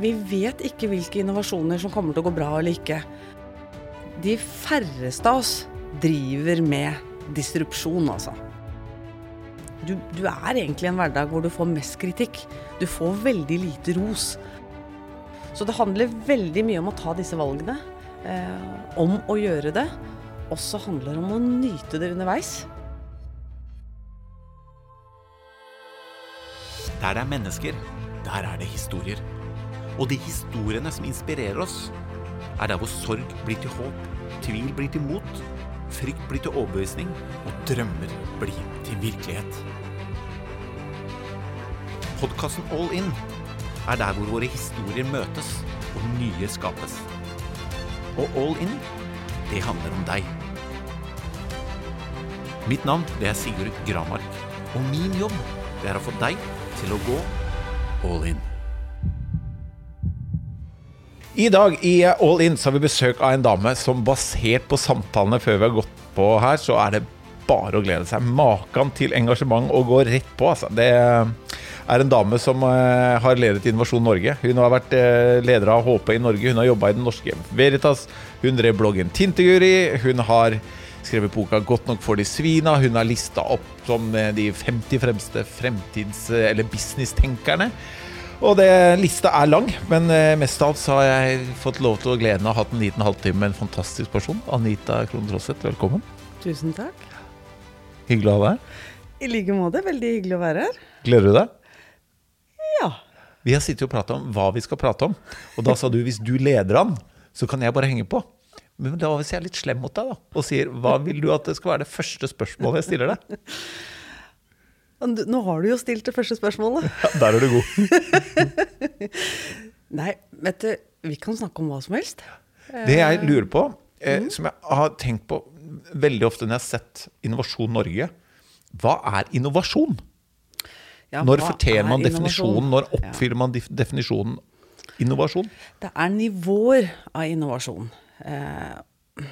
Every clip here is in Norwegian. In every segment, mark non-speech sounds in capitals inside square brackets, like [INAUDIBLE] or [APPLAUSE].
Vi vet ikke hvilke innovasjoner som kommer til å gå bra eller ikke. De færreste av oss driver med disrupsjon, altså. Du, du er egentlig i en hverdag hvor du får mest kritikk. Du får veldig lite ros. Så det handler veldig mye om å ta disse valgene. Eh, om å gjøre det. Også handler det om å nyte det underveis. Der det er mennesker, der er det historier. Og de historiene som inspirerer oss, er der hvor sorg blir til håp, tvil blir til mot, frykt blir til overbevisning, og drømmer blir til virkelighet. Podkasten All In er der hvor våre historier møtes og nye skapes. Og All In, det handler om deg. Mitt navn det er Sigurd Gramark, og min jobb det er å få deg til å gå all in. I dag i All In så har vi besøk av en dame som basert på samtalene før vi har gått på her, så er det bare å glede seg. Maken til engasjement og gå rett på, altså. Det er en dame som uh, har ledet Innovasjon Norge. Hun har vært uh, leder av HP i Norge, hun har jobba i den norske Veritas, hun drev bloggen Tinteguri, hun har skrevet boka 'Godt nok for de svina'. Hun er lista opp som eh, de 50 fremste fremtids- eller businesstenkerne. Og det, lista er lang, men eh, mest av alt så har jeg fått lov til å gleden av å ha hatt en liten halvtime med en fantastisk person. Anita Krohn Traaseth, velkommen. Tusen takk. Hyggelig å ha deg her. I like måte. Veldig hyggelig å være her. Gleder du deg? Ja. Vi har sittet og prata om hva vi skal prate om. Og da sa du hvis du leder an, så kan jeg bare henge på. Men da hvis jeg er litt slem mot deg da, og sier hva vil du at det skal være det første spørsmålet jeg stiller deg? [LAUGHS] Nå har du jo stilt det første spørsmålet. Ja, der er du god. [LAUGHS] Nei, vet du, vi kan snakke om hva som helst. Det jeg lurer på, eh, som jeg har tenkt på veldig ofte når jeg har sett Innovasjon Norge, hva er innovasjon? Ja, når forteller man definisjonen? innovasjon? Når oppfyller man definisjonen innovasjon? Det er nivåer av innovasjon. Eh,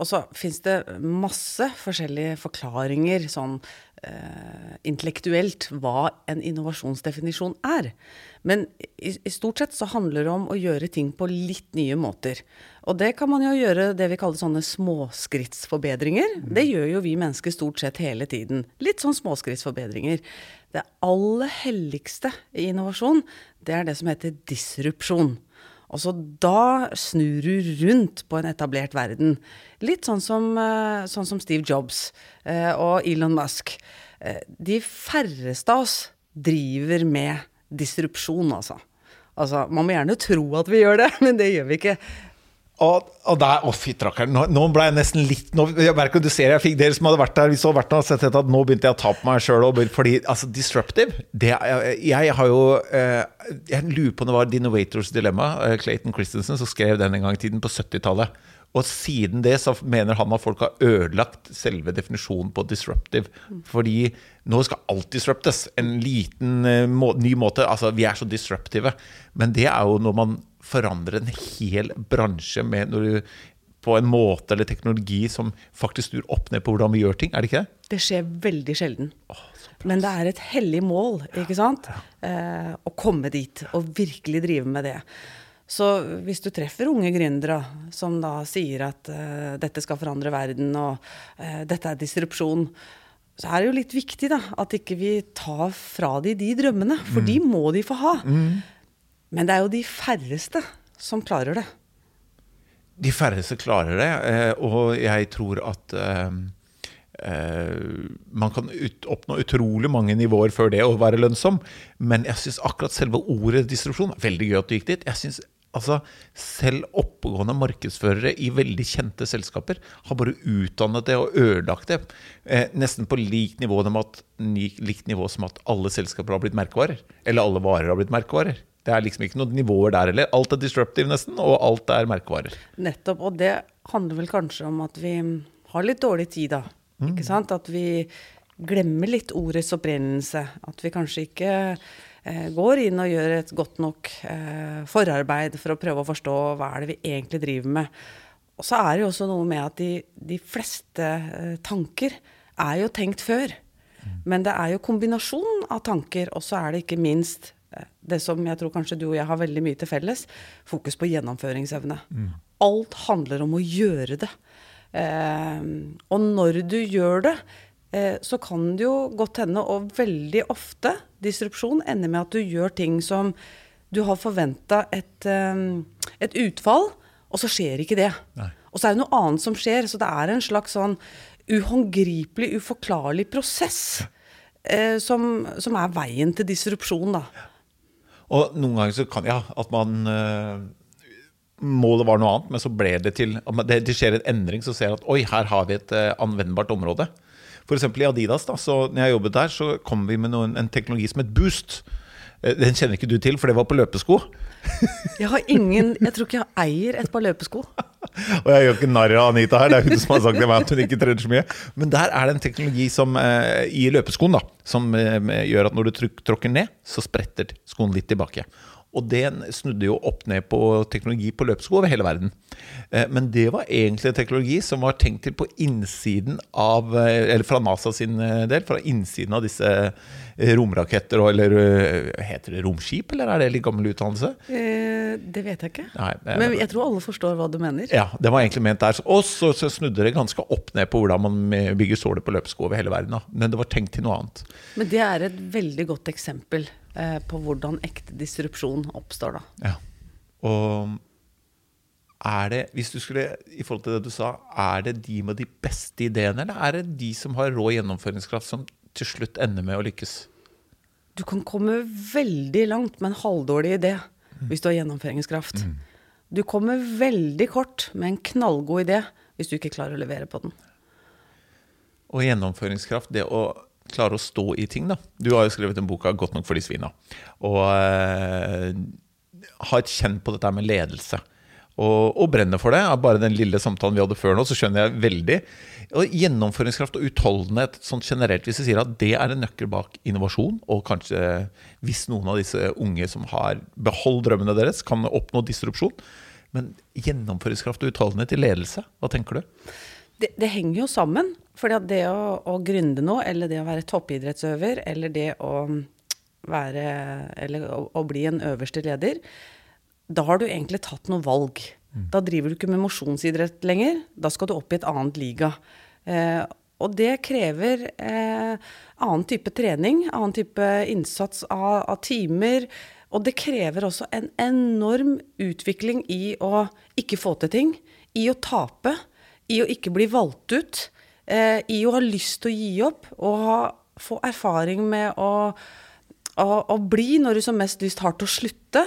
og så fins det masse forskjellige forklaringer sånn eh, intellektuelt hva en innovasjonsdefinisjon er. Men i, i stort sett så handler det om å gjøre ting på litt nye måter. Og det kan man jo gjøre det vi kaller sånne småskrittsforbedringer. Det gjør jo vi mennesker stort sett hele tiden. Litt sånn småskrittsforbedringer. Det aller helligste i innovasjon, det er det som heter disrupsjon. Altså da snur du rundt på en etablert verden. Litt sånn som, eh, sånn som Steve Jobs eh, og Elon Musk. Eh, De færreste av oss driver med disrupsjon, altså. Altså, Man må gjerne tro at vi gjør det, [LAUGHS] men det gjør vi ikke. Og, og der, å fy trakkeren, nå, nå ble jeg nesten litt nå, Jeg merker du ser, jeg fikk dere som hadde vært der, hvis du hadde vært der sett at nå begynte jeg å ta på meg sjøl. Fordi altså, disruptive det, jeg, jeg har jo eh, Jeg lurer på om det var The Innovators Dilemma, eh, Clayton Christensen, som skrev den en gang i tiden, på 70-tallet. Og siden det så mener han at folk har ødelagt selve definisjonen på disruptive. Fordi nå skal alt disruptes. En liten eh, må, ny måte. Altså, vi er så disruptive. Men det er jo når man forandrer en hel bransje med når du, på en måte eller teknologi som faktisk snur opp ned på hvordan vi gjør ting. Er det ikke det? Det skjer veldig sjelden. Men det er et hellig mål, ikke sant? Eh, å komme dit og virkelig drive med det. Så hvis du treffer unge gründere som da sier at eh, dette skal forandre verden, og eh, dette er disrupsjon, så er det jo litt viktig da, at ikke vi tar fra de de drømmene, for de må de få ha. Men det er jo de færreste som klarer det. De færreste klarer det, eh, og jeg tror at eh, eh, man kan oppnå utrolig mange nivåer før det å være lønnsom. Men jeg syns akkurat selve ordet distribusjon Veldig gøy at du gikk dit. Jeg synes, altså, Selv oppegående markedsførere i veldig kjente selskaper har bare utdannet det og ødelagt det. Eh, nesten på likt nivå, likt nivå som at alle selskaper har blitt merkevarer. Eller alle varer har blitt merkevarer. Det er liksom ikke noen nivåer der heller. Alt er disruptive nesten, og alt er merkevarer. Nettopp. Og det handler vel kanskje om at vi har litt dårlig tid, da. Ikke sant? At vi glemmer litt ordets opprinnelse. At vi kanskje ikke eh, går inn og gjør et godt nok eh, forarbeid for å prøve å forstå hva er det vi egentlig driver med. Og så er det jo også noe med at de, de fleste eh, tanker er jo tenkt før. Men det er jo kombinasjonen av tanker, og så er det ikke minst det som jeg tror kanskje du og jeg har veldig mye til felles, fokus på gjennomføringsevne. Alt handler om å gjøre det. Eh, og når du gjør det, eh, så kan det jo godt hende, og veldig ofte, disrupsjon ender med at du gjør ting som du har forventa et, eh, et utfall, og så skjer ikke det. Nei. Og så er det noe annet som skjer, så det er en slags sånn uhåndgripelig, uforklarlig prosess eh, som, som er veien til disrupsjon, da. Og noen ganger så kan ja, at man eh, Målet var noe annet, men så ble det til det, det skjer en endring så ser at oi, her har vi et eh, anvendbart område. F.eks. i Adidas, da, så når jeg jobbet der, så kom vi med noen, en teknologi som het Boost. Eh, Den kjenner ikke du til, for det var på løpesko. Jeg har ingen Jeg tror ikke jeg eier et par løpesko. [LAUGHS] Og jeg gjør ikke narr av Anita her, det er hun som har sagt til meg at hun ikke trener så mye. Men der er det en teknologi som, eh, i løpeskoen da, som eh, gjør at når du tryk, tråkker ned, så spretter skoen litt tilbake. Og det snudde jo opp ned på teknologi på løpesko over hele verden. Eh, Men det var egentlig en teknologi som var tenkt til på innsiden av eh, Eller fra NASA sin eh, del, fra innsiden av disse romraketter og Eller eh, heter det romskip, eller er det litt gammel utdannelse? Eh, det vet jeg ikke. Nei, det- Men jeg tror alle forstår hva du mener. Ja, det var egentlig ment der. Og så, så snudde det ganske opp ned på hvordan man bygger såler på løpesko over hele verden. Da. Men det var tenkt til noe annet. Men det er et veldig godt eksempel eh, på hvordan ekte disrupsjon oppstår, da. Ja. Og er det, hvis du skulle, i forhold til det du sa, er det de med de beste ideene, eller er det de som har rå gjennomføringskraft, som til slutt ender med å lykkes? Du kan komme veldig langt med en halvdårlig idé hvis du har gjennomføringskraft. Du kommer veldig kort med en knallgod idé hvis du ikke klarer å levere på den. Og gjennomføringskraft, det å klare å stå i ting, da. Du har jo skrevet en bok av 'Godt nok for de svina'. Og eh, ha et kjenn på dette med ledelse. Og, og brenner for det. Bare den lille samtalen vi hadde før nå, så skjønner jeg veldig. Og gjennomføringskraft og utholdenhet sånn generelt, hvis jeg sier at det er en nøkkel bak innovasjon, og kanskje hvis noen av disse unge som har beholdt drømmene deres, kan oppnå disrupsjon. Men gjennomføringskraft og utholdenhet i ledelse, hva tenker du? Det, det henger jo sammen. fordi det å, å gründe noe, eller det å være toppidrettsøver, eller det å være Eller å, å bli en øverste leder, da har du egentlig tatt noe valg. Da driver du ikke med mosjonsidrett lenger. Da skal du opp i et annet liga. Eh, og det krever eh, annen type trening, annen type innsats av, av timer. Og det krever også en enorm utvikling i å ikke få til ting, i å tape, i å ikke bli valgt ut, eh, i å ha lyst til å gi opp, og ha, få erfaring med å, å, å bli når du som mest lyst har til å slutte.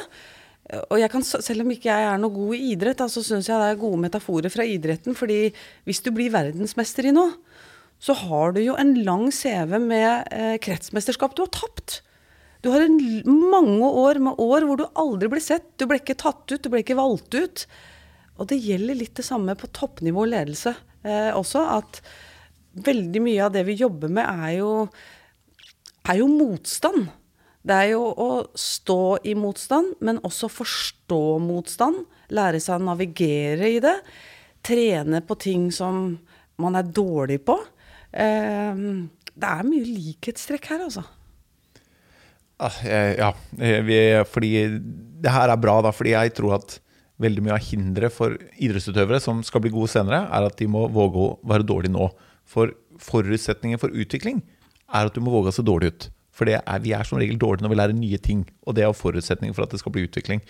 Og jeg kan, selv om ikke jeg er noe god i idrett, så så syns jeg det er gode metaforer fra idretten. fordi hvis du blir verdensmester i noe, så har du jo en lang CV med eh, kretsmesterskap du har tapt. Du har en, mange år med år hvor du aldri ble sett. Du ble ikke tatt ut, du ble ikke valgt ut. Og det gjelder litt det samme på toppnivå ledelse eh, også. At veldig mye av det vi jobber med, er jo, er jo motstand. Det er jo å stå i motstand, men også forstå motstand. Lære seg å navigere i det. Trene på ting som man er dårlig på. Eh, det er mye likhetstrekk her, altså. Ah, Ja, fordi det her er bra, da, fordi jeg tror at veldig mye av hinderet for idrettsutøvere som skal bli gode senere, er at de må våge å være dårlige nå. For forutsetningen for utvikling er at du må våge å se dårlig ut. For det er, vi er som regel dårlige når vi lærer nye ting, og det er forutsetningen for at det skal bli utvikling.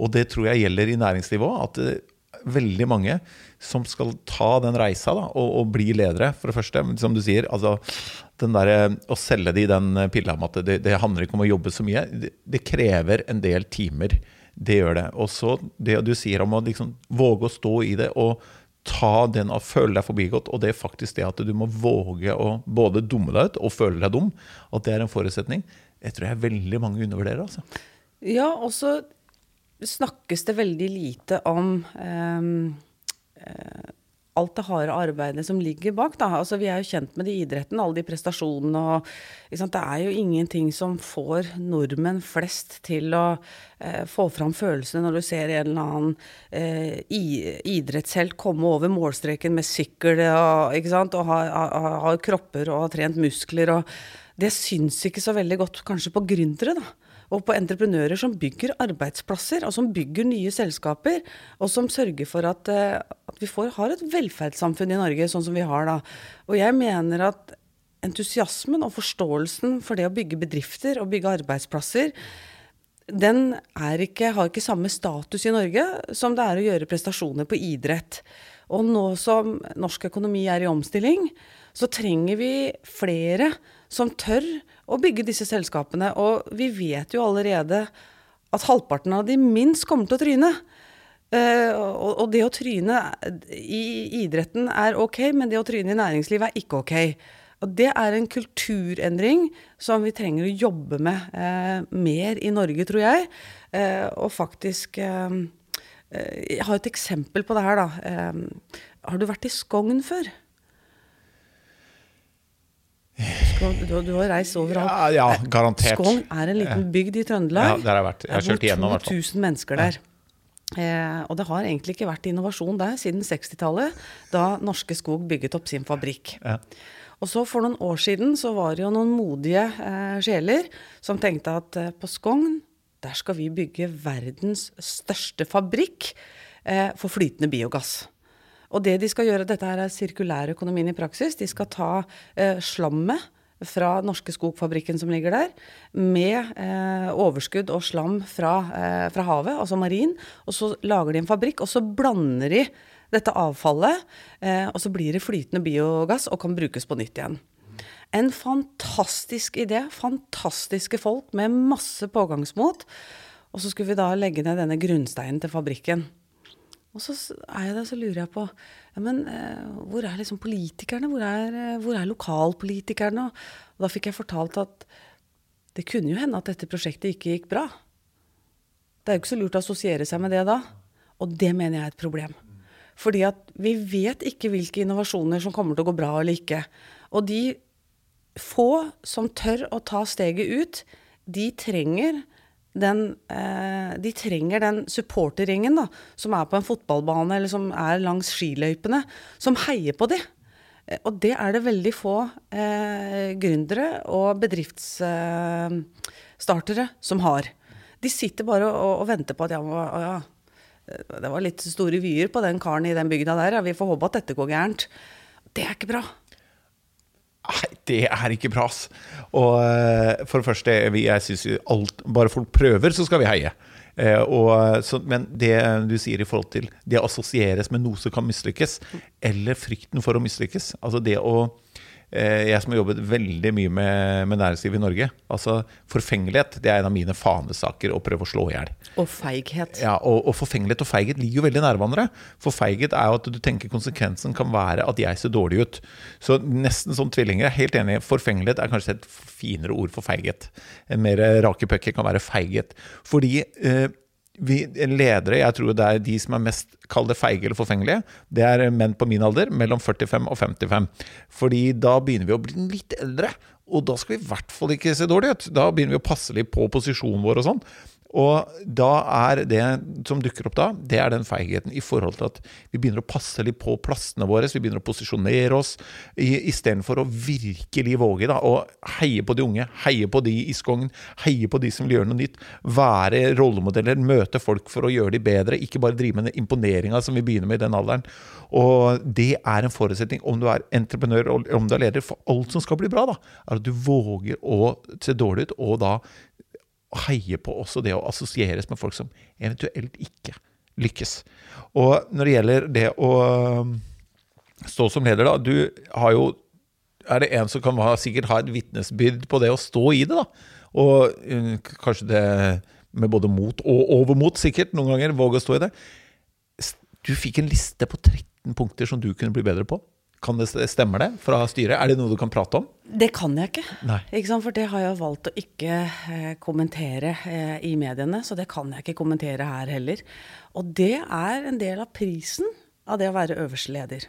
Og det tror jeg gjelder i næringslivet òg, at det, veldig mange som skal ta den reisa da, og, og bli ledere, for det første. Men Som du sier, altså, der, å selge de den pilla om at det, det handler ikke om å jobbe så mye. Det, det krever en del timer. Det gjør det. Og så det du sier om å liksom våge å stå i det og ta den og føle deg forbigått, og det er faktisk det at du må våge å både dumme deg ut og føle deg dum, at det er en forutsetning, det tror jeg veldig mange undervurderer. altså. Ja, og så snakkes det veldig lite om um, eh, alt det harde arbeidet som ligger bak. Da. Altså, vi er jo kjent med det i idretten, alle de prestasjonene. Og? Det er jo ingenting som får nordmenn flest til å eh, få fram følelsene når du ser en eller annen eh, idrettshelt komme over målstreken med sykkel og, og har ha, ha kropper og har trent muskler. Og det syns ikke så veldig godt kanskje på gründere, da. Og på entreprenører som bygger arbeidsplasser, og som bygger nye selskaper, og som sørger for at, eh, at vi får, har et velferdssamfunn i Norge, sånn som vi har da. Og jeg mener at entusiasmen og forståelsen for det å bygge bedrifter og bygge arbeidsplasser, den ikke, har ikke samme status i Norge som det er å gjøre prestasjoner på idrett. Og nå som norsk økonomi er i omstilling, så trenger vi flere som tør å bygge disse selskapene. Og vi vet jo allerede at halvparten av de minst kommer til å tryne. Uh, og, det å tryne i idretten er ok, men det å tryne i næringslivet er ikke ok. Og det er en kulturendring som vi trenger å jobbe med uh, mer i Norge, tror jeg. Uh, og faktisk Jeg har et eksempel på det her, da. har du vært i Skogn før? Du, du, har reist overalt. Ja, ja garantert. Skogn er en liten bygd i Trøndelag. Ja, der har jeg vært. Jeg har kjørt igjennom, Det bor 2000 mennesker der. Eh, og det har egentlig ikke vært innovasjon der siden 60-tallet, da Norske Skog bygget opp sin fabrikk. Ja. Og så for noen år siden så var det jo noen modige eh, sjeler som tenkte at eh, på Skogn, der skal vi bygge verdens største fabrikk eh, for flytende biogass. Og det de skal gjøre, dette er sirkulærøkonomien i praksis. De skal ta eh, slammet fra Norske Skogfabrikken som ligger der, med eh, overskudd og slam fra, eh, fra, havet, altså marin. Og så lager de en fabrikk, og så blander de dette avfallet. Eh, og så blir det flytende biogass og kan brukes på nytt igjen. En fantastisk idé. Fantastiske folk med masse pågangsmot. Og så skulle vi da legge ned denne grunnsteinen til fabrikken. Og så er jeg der, så lurer jeg på ja, men eh, hvor er liksom politikerne? Hvor er, eh, hvor er lokalpolitikerne? Og da fikk jeg fortalt at det kunne jo hende at dette prosjektet ikke gikk bra. Det er jo ikke så lurt å assosiere seg med det da. Og det mener jeg er et problem. Fordi at vi vet ikke hvilke innovasjoner som kommer til å gå bra eller ikke. Og de få som tør å ta steget ut, de trenger den, eh, de trenger den supporterringen da, som er på en fotballbane eller som er langs skiløypene, som heier på de. Eh, og det er det veldig få eh, gründere og bedriftsstartere eh, som har. De sitter bare og, og venter på at ja, ja, det var litt store vyer på den karen i den bygda der, ja, vi får håpe at dette går gærent. Det er ikke bra. Nei, det er ikke bra, ass. Og eh, for det første, jeg syns alt Bare folk prøver, så skal vi heie. Eh, og, så, men det du sier i forhold til det assosieres med noe som kan mislykkes, eller frykten for å mislykkes Altså det å Eh, jeg som har jobbet veldig mye med, med næringsliv i Norge. Altså Forfengelighet det er en av mine fanesaker å prøve å slå i hjel. Og feighet. Ja, og, og, forfengelighet og feighet ligger jo veldig nær hverandre. For feighet er jo at du tenker konsekvensen kan være at jeg ser dårlig ut. Så nesten som tvillinger. Jeg er helt enig. Forfengelighet er kanskje et finere ord for feighet. En mer rake pucker kan være feighet. Fordi eh, vi ledere, jeg tror det er de som er mest kall det feige eller forfengelige, det er menn på min alder, mellom 45 og 55. Fordi da begynner vi å bli litt eldre, og da skal vi i hvert fall ikke se dårlig ut. Da begynner vi å passe litt på posisjonen vår og sånn. Og da er det som dukker opp da, det er den feigheten i forhold til at vi begynner å passe litt på plassene våre, vi begynner å posisjonere oss, istedenfor å virkelig våge da, å heie på de unge, heie på de i Skogn, heie på de som vil gjøre noe nytt, være rollemodeller, møte folk for å gjøre de bedre, ikke bare drive med den imponeringa som vi begynner med i den alderen. Og det er en forutsetning, om du er entreprenør om du er leder, for alt som skal bli bra, da, er at du våger å se dårlig ut, og da heier på også det å assosieres med folk som eventuelt ikke lykkes. Og når det gjelder det å um, stå som leder, da Du har jo Er det en som kan ha, sikkert ha et vitnesbyrd på det å stå i det, da? Og uh, kanskje det med både mot og overmot, sikkert, noen ganger. Våge å stå i det. Du fikk en liste på 13 punkter som du kunne bli bedre på. Kan det Stemmer det fra styret? Er det noe du kan prate om? Det kan jeg ikke. ikke for det har jeg valgt å ikke eh, kommentere eh, i mediene. Så det kan jeg ikke kommentere her heller. Og det er en del av prisen av det å være øverste leder.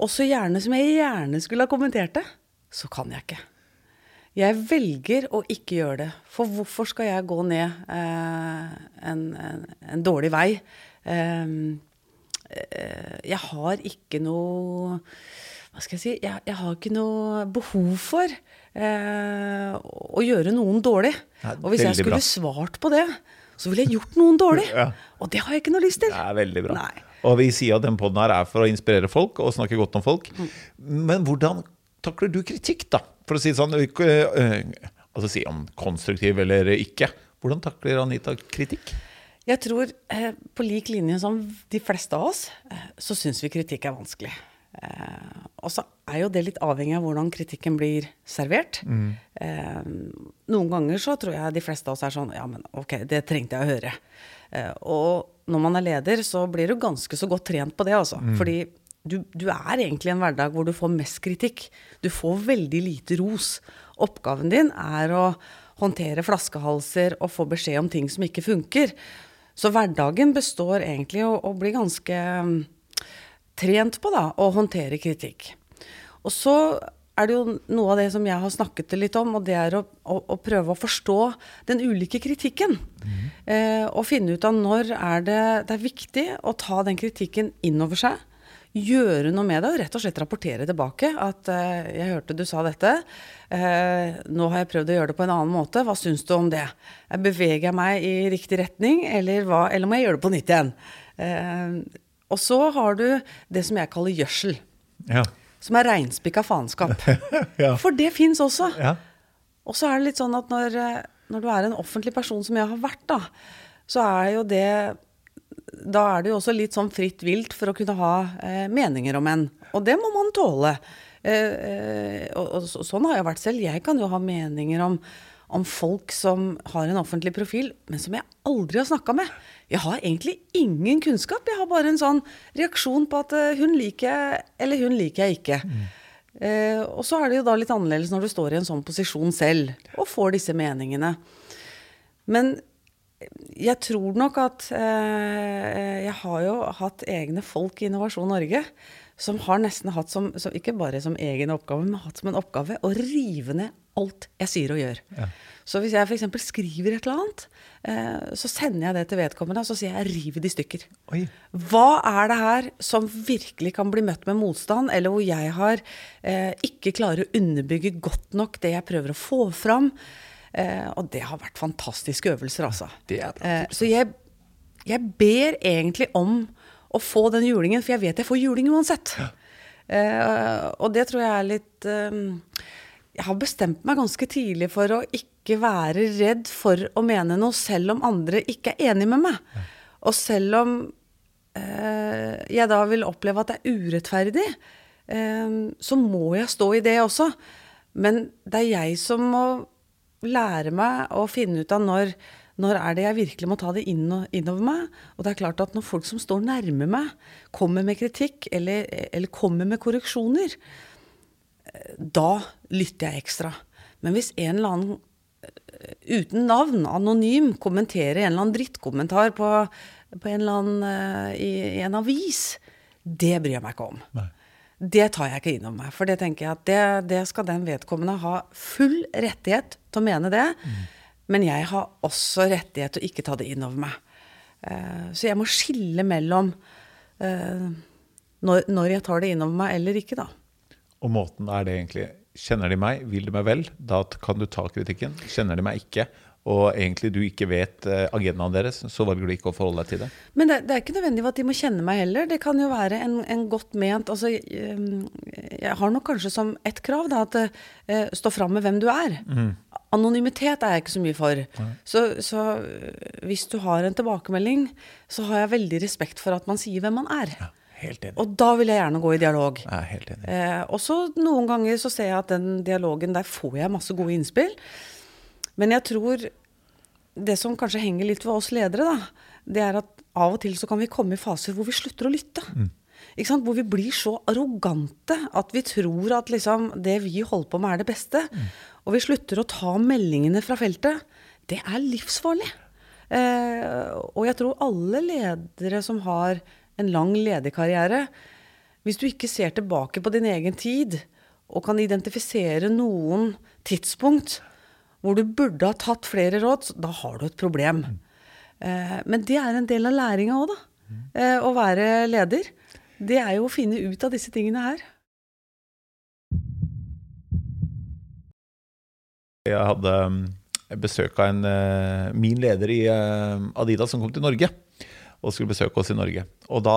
Også gjerne som jeg gjerne skulle ha kommentert det, så kan jeg ikke. Jeg velger å ikke gjøre det. For hvorfor skal jeg gå ned eh, en, en, en, dårlig vei? Eh, jeg har ikke noe hva skal jeg si Jeg, jeg har ikke noe behov for eh, å gjøre noen dårlig. Nei, og hvis jeg skulle bra. svart på det, så ville jeg gjort noen dårlig. [LAUGHS] Ja. Og det har jeg ikke noe lyst til. Det er veldig bra. Nei. Og vi sier at den poden her er for å inspirere folk og snakke godt om folk. Mm. Men hvordan takler du kritikk, da? For å si det sånn, altså si om konstruktiv eller ikke. Hvordan takler Anita kritikk? Jeg tror eh, på lik linje som de fleste av oss, eh, så syns vi kritikk er vanskelig. Eh, og så er jo det litt avhengig av hvordan kritikken blir servert. Mm. noen ganger så tror jeg de fleste av oss er sånn Ja, men ok, det trengte jeg å høre. Og når man er leder, så blir du ganske så godt trent på det, altså. Fordi du, du er egentlig i en hverdag hvor du får mest kritikk. Du får veldig lite ros. Oppgaven din er å håndtere flaskehalser og få beskjed om ting som ikke funker. Så hverdagen består egentlig å, å bli ganske mm, trent på da, å håndtere kritikk. Og så er det jo noe av det som jeg har snakket litt om, og det er å, å, å prøve å forstå den ulike kritikken. Eh, og finne ut av når er det, det er viktig å ta den kritikken inn over seg. Gjøre noe med det og rett og slett rapportere tilbake at eh, 'jeg hørte du sa dette', eh, 'nå har jeg prøvd å gjøre det på en annen måte', hva syns du om det? Jeg beveger jeg meg i riktig retning, eller, hva, eller må jeg gjøre det på nytt igjen? Eh, og så har du det som jeg kaller gjødsel, Ja. som er reinspikka faenskap. [LAUGHS] Ja. For det fins også. ja. Og så er det litt sånn at når, eh, når du er en offentlig person, som jeg har vært, da, så er jo det Da er det jo også litt sånn fritt vilt for å kunne ha eh, meninger om en. Og det må man tåle. Eh, eh, og, og sånn har jeg vært selv. Jeg kan jo ha meninger om, om folk som har en offentlig profil, men som jeg aldri har snakka med. Jeg har egentlig ingen kunnskap. Jeg har bare en sånn reaksjon på at eh, hun liker jeg, eller hun liker jeg ikke. Eh, og så er det jo da litt annerledes når du står i en sånn posisjon selv og får disse meningene. Men jeg tror nok at eh, Jeg har jo hatt egne folk i Innovasjon Norge som har nesten hatt som, som ikke bare som egen oppgave, men hatt som en oppgave å rive ned alt jeg sier og gjør. Så hvis jeg f.eks. skriver et eller annet, eh, så sender jeg det til vedkommende og så sier jeg 'riv det i stykker'. Oi. Hva er det her som virkelig kan bli møtt med motstand, eller hvor jeg har eh, ikke klarer å underbygge godt nok det jeg prøver å få fram? Eh, og det har vært fantastiske øvelser, altså. Det er bra Eh, så jeg, jeg ber egentlig om å få den julingen, for jeg vet jeg får juling uansett. Eh, og det tror jeg er litt Jeg har bestemt meg ganske tidlig for å ikke være redd for å mene noe, selv om andre ikke er enig med meg. Og selv om eh, jeg da vil oppleve at det er urettferdig, så må jeg stå i det også. Men det er jeg som må lære meg å finne ut av når, når er det jeg virkelig må ta det inn, innover meg. Og det er klart at når folk som står nærme meg, kommer med kritikk eller, eller kommer med korreksjoner, da lytter jeg ekstra. Men hvis en eller annen eh, uten navn, anonym, kommenterer en eller annen drittkommentar på, på en eller annen eh, i, i en avis, det bryr jeg meg ikke om. Nei. Det tar jeg ikke inn over meg. For det tenker jeg at det, det skal den vedkommende ha full rettighet til å mene det. Men jeg har også rettighet til å ikke ta det inn over meg. Uh, så jeg må skille mellom uh, når, når jeg tar det inn over meg eller ikke, da. Og måten er det egentlig Kjenner de meg, vil de meg vel, da kan du ta kritikken. Kjenner de meg ikke, og egentlig du ikke vet eh, agendaen deres, så velger du ikke å forholde deg til det. Men det, det er ikke nødvendig at de må kjenne meg heller. Det kan jo være en, en godt ment altså, jeg, jeg har nok kanskje som ett krav da, at eh, stå fram med hvem du er. Anonymitet er jeg ikke så mye for. Så, så øh, hvis du har en tilbakemelding, så har jeg veldig respekt for at man sier hvem man er. Ja. Helt enig. Og da vil jeg gjerne gå i dialog. Er helt enig. Eh, og så noen ganger så ser jeg at den dialogen, der får jeg masse gode innspill. Men jeg tror det som kanskje henger litt ved oss ledere, da, det er at av og til så kan vi komme i faser hvor vi slutter å lytte. Ikke sant? Hvor vi blir så arrogante at vi tror at liksom det vi holder på med, er det beste. Og vi slutter å ta meldingene fra feltet. Det er livsfarlig. Eh, og jeg tror alle ledere som har en lang lederkarriere Hvis du ikke ser tilbake på din egen tid og kan identifisere noen tidspunkt hvor du burde ha tatt flere råd, da har du et problem. Mm. Eh, men det er en del av læringa òg, da. Mm. Eh, å være leder. Det er jo å finne ut av disse tingene her. Jeg hadde mm, besøk av en, eh, min leder i Adidas som kom til Norge. Og skulle besøke oss i Norge. Og da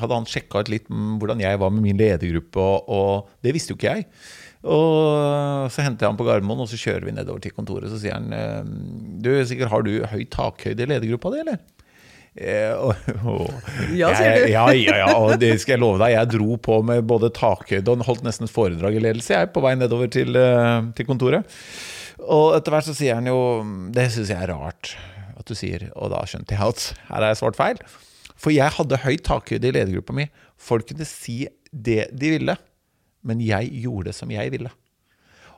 hadde han sjekka ut litt hvordan jeg var med min ledergruppe. Og, og det visste jo ikke jeg. Og så henter jeg ham på Gardermoen, og så kjører vi nedover til kontoret. Så sier han eh, du, sikkert har du høy takhøyde i ledergruppa di, eller? Eh, og, og, ja, sier du. ja, ja, ja, og det skal jeg love deg. Jeg dro på med både takhøyde og holdt nesten et foredrag i ledelse jeg på vei nedover til, eh, til kontoret. Og etter hvert så sier han jo Det syns jeg er rart at du sier. Og da skjønte jeg at her har jeg svart feil. For jeg hadde høy takhøyde i ledergruppa mi. Folk kunne si det de ville, men jeg gjorde det som jeg ville.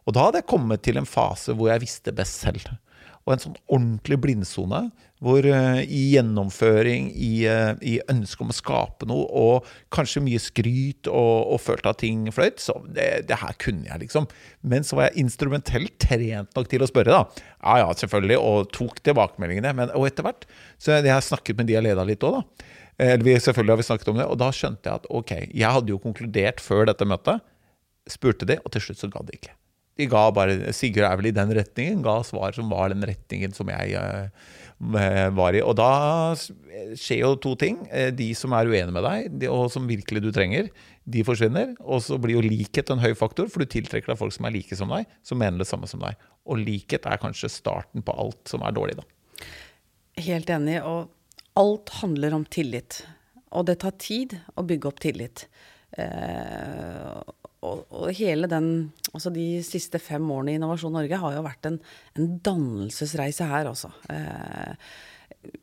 Og da hadde jeg kommet til en fase hvor jeg visste best selv og en sånn ordentlig blindsone. Hvor uh, i gjennomføring, i, uh, i ønsket om å skape noe, og kanskje mye skryt og, og følte at ting fløyt, så det, det, her kunne jeg, liksom. Men så var jeg instrumentelt trent nok til å spørre, da. Ja ja, selvfølgelig, og tok tilbakemeldingene. Men, og etter hvert så jeg har snakket med de jeg leda litt òg, da. Eller vi, selvfølgelig har vi snakket om det, og da skjønte jeg at ok, jeg hadde jo konkludert før dette møtet. Spurte de, og til slutt så ga de ikke. De ga bare Sigurd er vel i den retningen. Ga svar som var den retningen som jeg uh, var i. Og da skjer jo to ting. Eh, de som er uenige med deg, de, og som virkelig du trenger, de forsvinner. Og så blir jo likhet en høy faktor, for du tiltrekker deg folk som er like som deg, som mener det samme som deg. Og likhet er kanskje starten på alt som er dårlig, da. Helt enig. Og alt handler om tillit. Og det tar tid å bygge opp tillit. Eh, og, og, hele den Altså de siste fem årene i Innovasjon Norge har jo vært en, en dannelsesreise her, altså. Eh,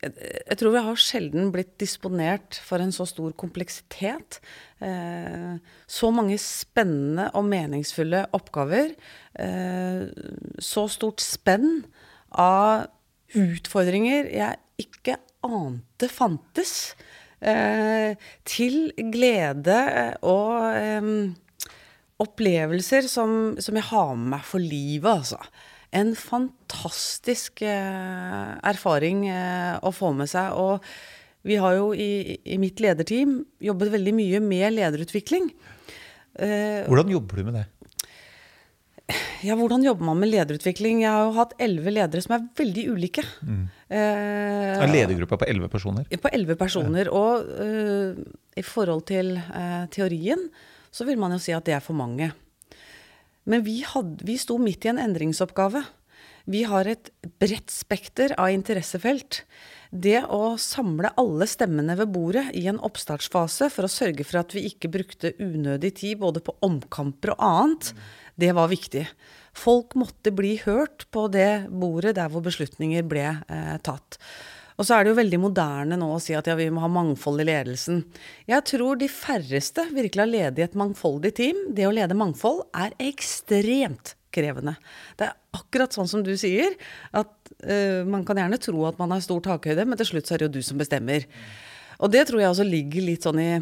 jeg, tror vi har sjelden blitt disponert for en så stor kompleksitet. Eh, så mange spennende og meningsfulle oppgaver. Eh, så stort spenn av utfordringer jeg ikke ante fantes. Til glede og opplevelser som, som, jeg har med meg for livet, altså. En fantastisk eh, erfaring eh, å få med seg. Og vi har jo i, i, mitt lederteam jobbet veldig mye med lederutvikling. Eh, hvordan jobber du med det? Ja, hvordan jobber man med lederutvikling? Jeg har jo hatt elleve ledere som er veldig ulike. Mm. Eh, er ledergruppa på elleve personer? På elleve personer. Ja. Og uh, i forhold til uh, teorien så vil man jo si at det er for mange. Men vi, had, vi sto midt i en endringsoppgave. Vi har et bredt spekter av interessefelt. Det å samle alle stemmene ved bordet i en oppstartsfase for å sørge for at vi ikke brukte unødig tid både på omkamper og annet, det var viktig. Folk måtte bli hørt på det bordet der hvor beslutninger ble eh, tatt. Og så er det jo veldig moderne nå å si at ja, vi må ha mangfold i ledelsen. Jeg tror de færreste virkelig har ledet i et mangfoldig team. Det å lede mangfold er ekstremt krevende. Det er akkurat sånn som du sier, at uh, man kan gjerne tro at man har stor takhøyde, men til slutt så er det jo du som bestemmer. Og det tror jeg også ligger litt sånn i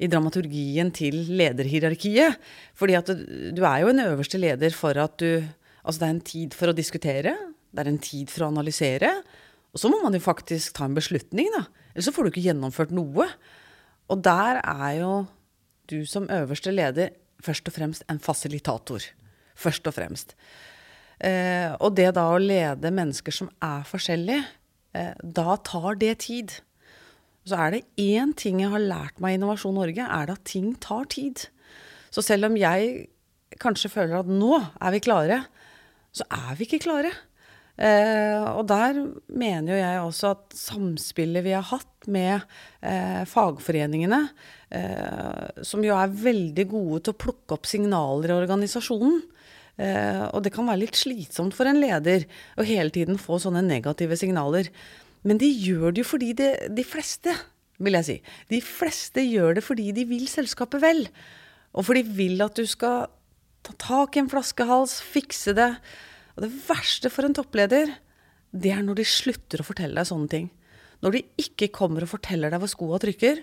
i dramaturgien til lederhierarkiet. Fordi at du, er jo en øverste leder for at du Altså det er en tid for å diskutere, det er en tid for å analysere, og så må man jo faktisk ta en beslutning, da. Ellers så får du ikke gjennomført noe. Og der er jo du som øverste leder først og fremst en fasilitator. Først og fremst. Eh, og det da å lede mennesker som er forskjellige, eh, da tar det tid. Så er det én ting jeg har lært meg i Innovasjon Norge, er det at ting tar tid. Så selv om jeg kanskje føler at nå er vi klare, så er vi ikke klare. Eh, og der mener jo jeg også at samspillet vi har hatt med eh, fagforeningene, eh, som jo er veldig gode til å plukke opp signaler i organisasjonen, eh, og det kan være litt slitsomt for en leder å hele tiden få sånne negative signaler. Men de gjør det jo fordi det, de fleste, vil jeg si, de fleste gjør det fordi de vil selskapet vel. Og for de vil at du skal ta tak i en flaskehals, fikse det. Og det verste for en toppleder, det er når de slutter å fortelle deg sånne ting. Når de ikke kommer og forteller deg hvor skoa trykker,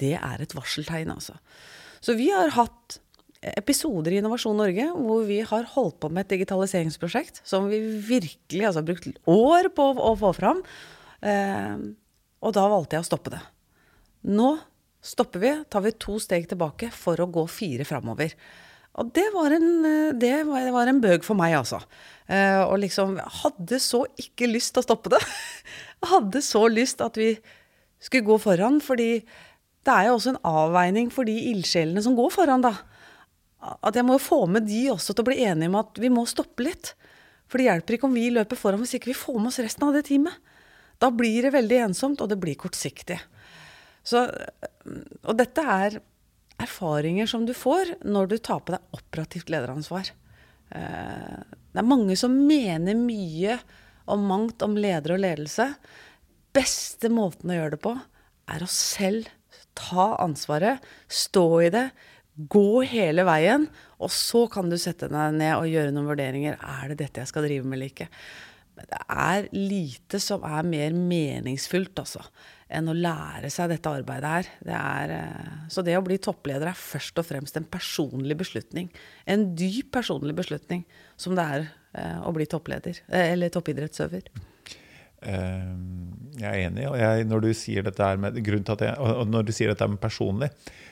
det er et varseltegn, altså. Så vi har hatt episoder i Innovasjon Norge hvor vi har holdt på med et digitaliseringsprosjekt som vi virkelig altså, har brukt år på å få fram. Eh, og da valgte jeg å stoppe det. Nå stopper vi, tar vi to steg tilbake for å gå fire framover. Og det var en, eh, det var, det var en bøg for meg, altså. Eh, og liksom hadde så ikke lyst til å stoppe det. [LAUGHS] hadde så lyst at vi skulle gå foran, fordi det er jo også en avveining for de ildsjelene som går foran, da. At jeg må jo få med de også til å bli enige om at vi må stoppe litt. For det hjelper ikke om vi løper foran hvis ikke vi får med oss resten av det teamet. Da blir det veldig ensomt, og det blir kortsiktig. Så, og dette er erfaringer som du får når du tar på deg operativt lederansvar. Eh, det er mange som mener mye om mangt om leder og ledelse. Beste måten å gjøre det på er å selv ta ansvaret, stå i det, gå hele veien, og så kan du sette deg ned og gjøre noen vurderinger. Er det dette jeg skal drive med eller ikke? Men det er lite som er mer meningsfullt, altså, enn å lære seg dette arbeidet her. Det er, eh, så det å bli toppleder er først og fremst en personlig beslutning. En dyp personlig beslutning, som det er eh, å bli toppleder, eh, eller toppidrettsøver. Jeg er enig. og jeg, når du sier dette med, til at jeg, og når du sier dette med personlig,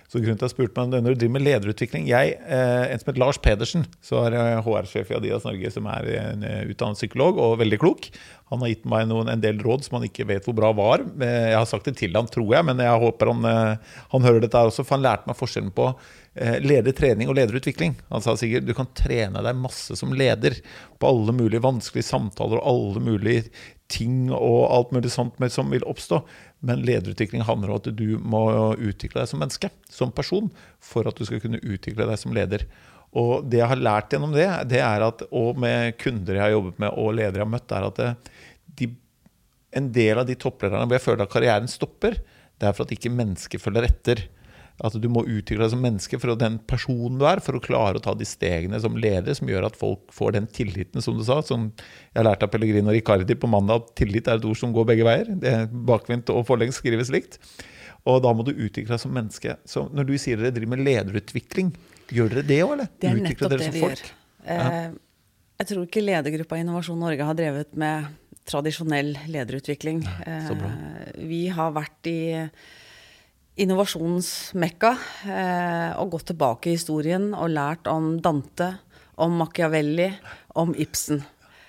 så grunnen til at jeg spurte meg når du driver med lederutvikling jeg, eh, En som heter Lars Pedersen, så er HR-sjef i Adidas Norge, som er en eh, utdannet psykolog og veldig klok. Han har gitt meg noen, en del råd som han ikke vet hvor bra var. Eh, jeg har sagt det til han, tror jeg, men jeg håper han, han hører dette også. For han lærte meg forskjellen på ledertrening og lederutvikling. Han sa sikkert du kan trene deg masse som leder på alle mulige vanskelige samtaler og alle mulige ting og alt mulig sånt som vil oppstå. Men lederutvikling handler om at du må utvikle deg som menneske, som person, for at du skal kunne utvikle deg som leder. Og det jeg har lært gjennom det, det er at, og med kunder jeg har jobbet med, og ledere jeg har møtt, er at det, de, en del av de topplederne hvor jeg føler at karrieren stopper, det er for at ikke mennesket følger etter. At du må utvikle deg som menneske for den personen du er, for å klare å ta de stegene som leder som gjør at folk får den tilliten, som du sa. Som jeg lærte av Pellegrino Riccardi på mandag, at tillit er et ord som går begge veier. Det Bakvendt og forlengs skrives likt. Og da må du utvikle deg som menneske. Så når du sier dere driver med lederutvikling, gjør dere det òg, eller? Det er nettopp det vi gjør. Ja. Eh, jeg tror ikke ledergruppa Innovasjon Norge har drevet med tradisjonell lederutvikling. Så. Eh, vi har vært i innovasjonsmekka eh, og gått tilbake i historien og lært om Dante, om Machiavelli, om Ibsen.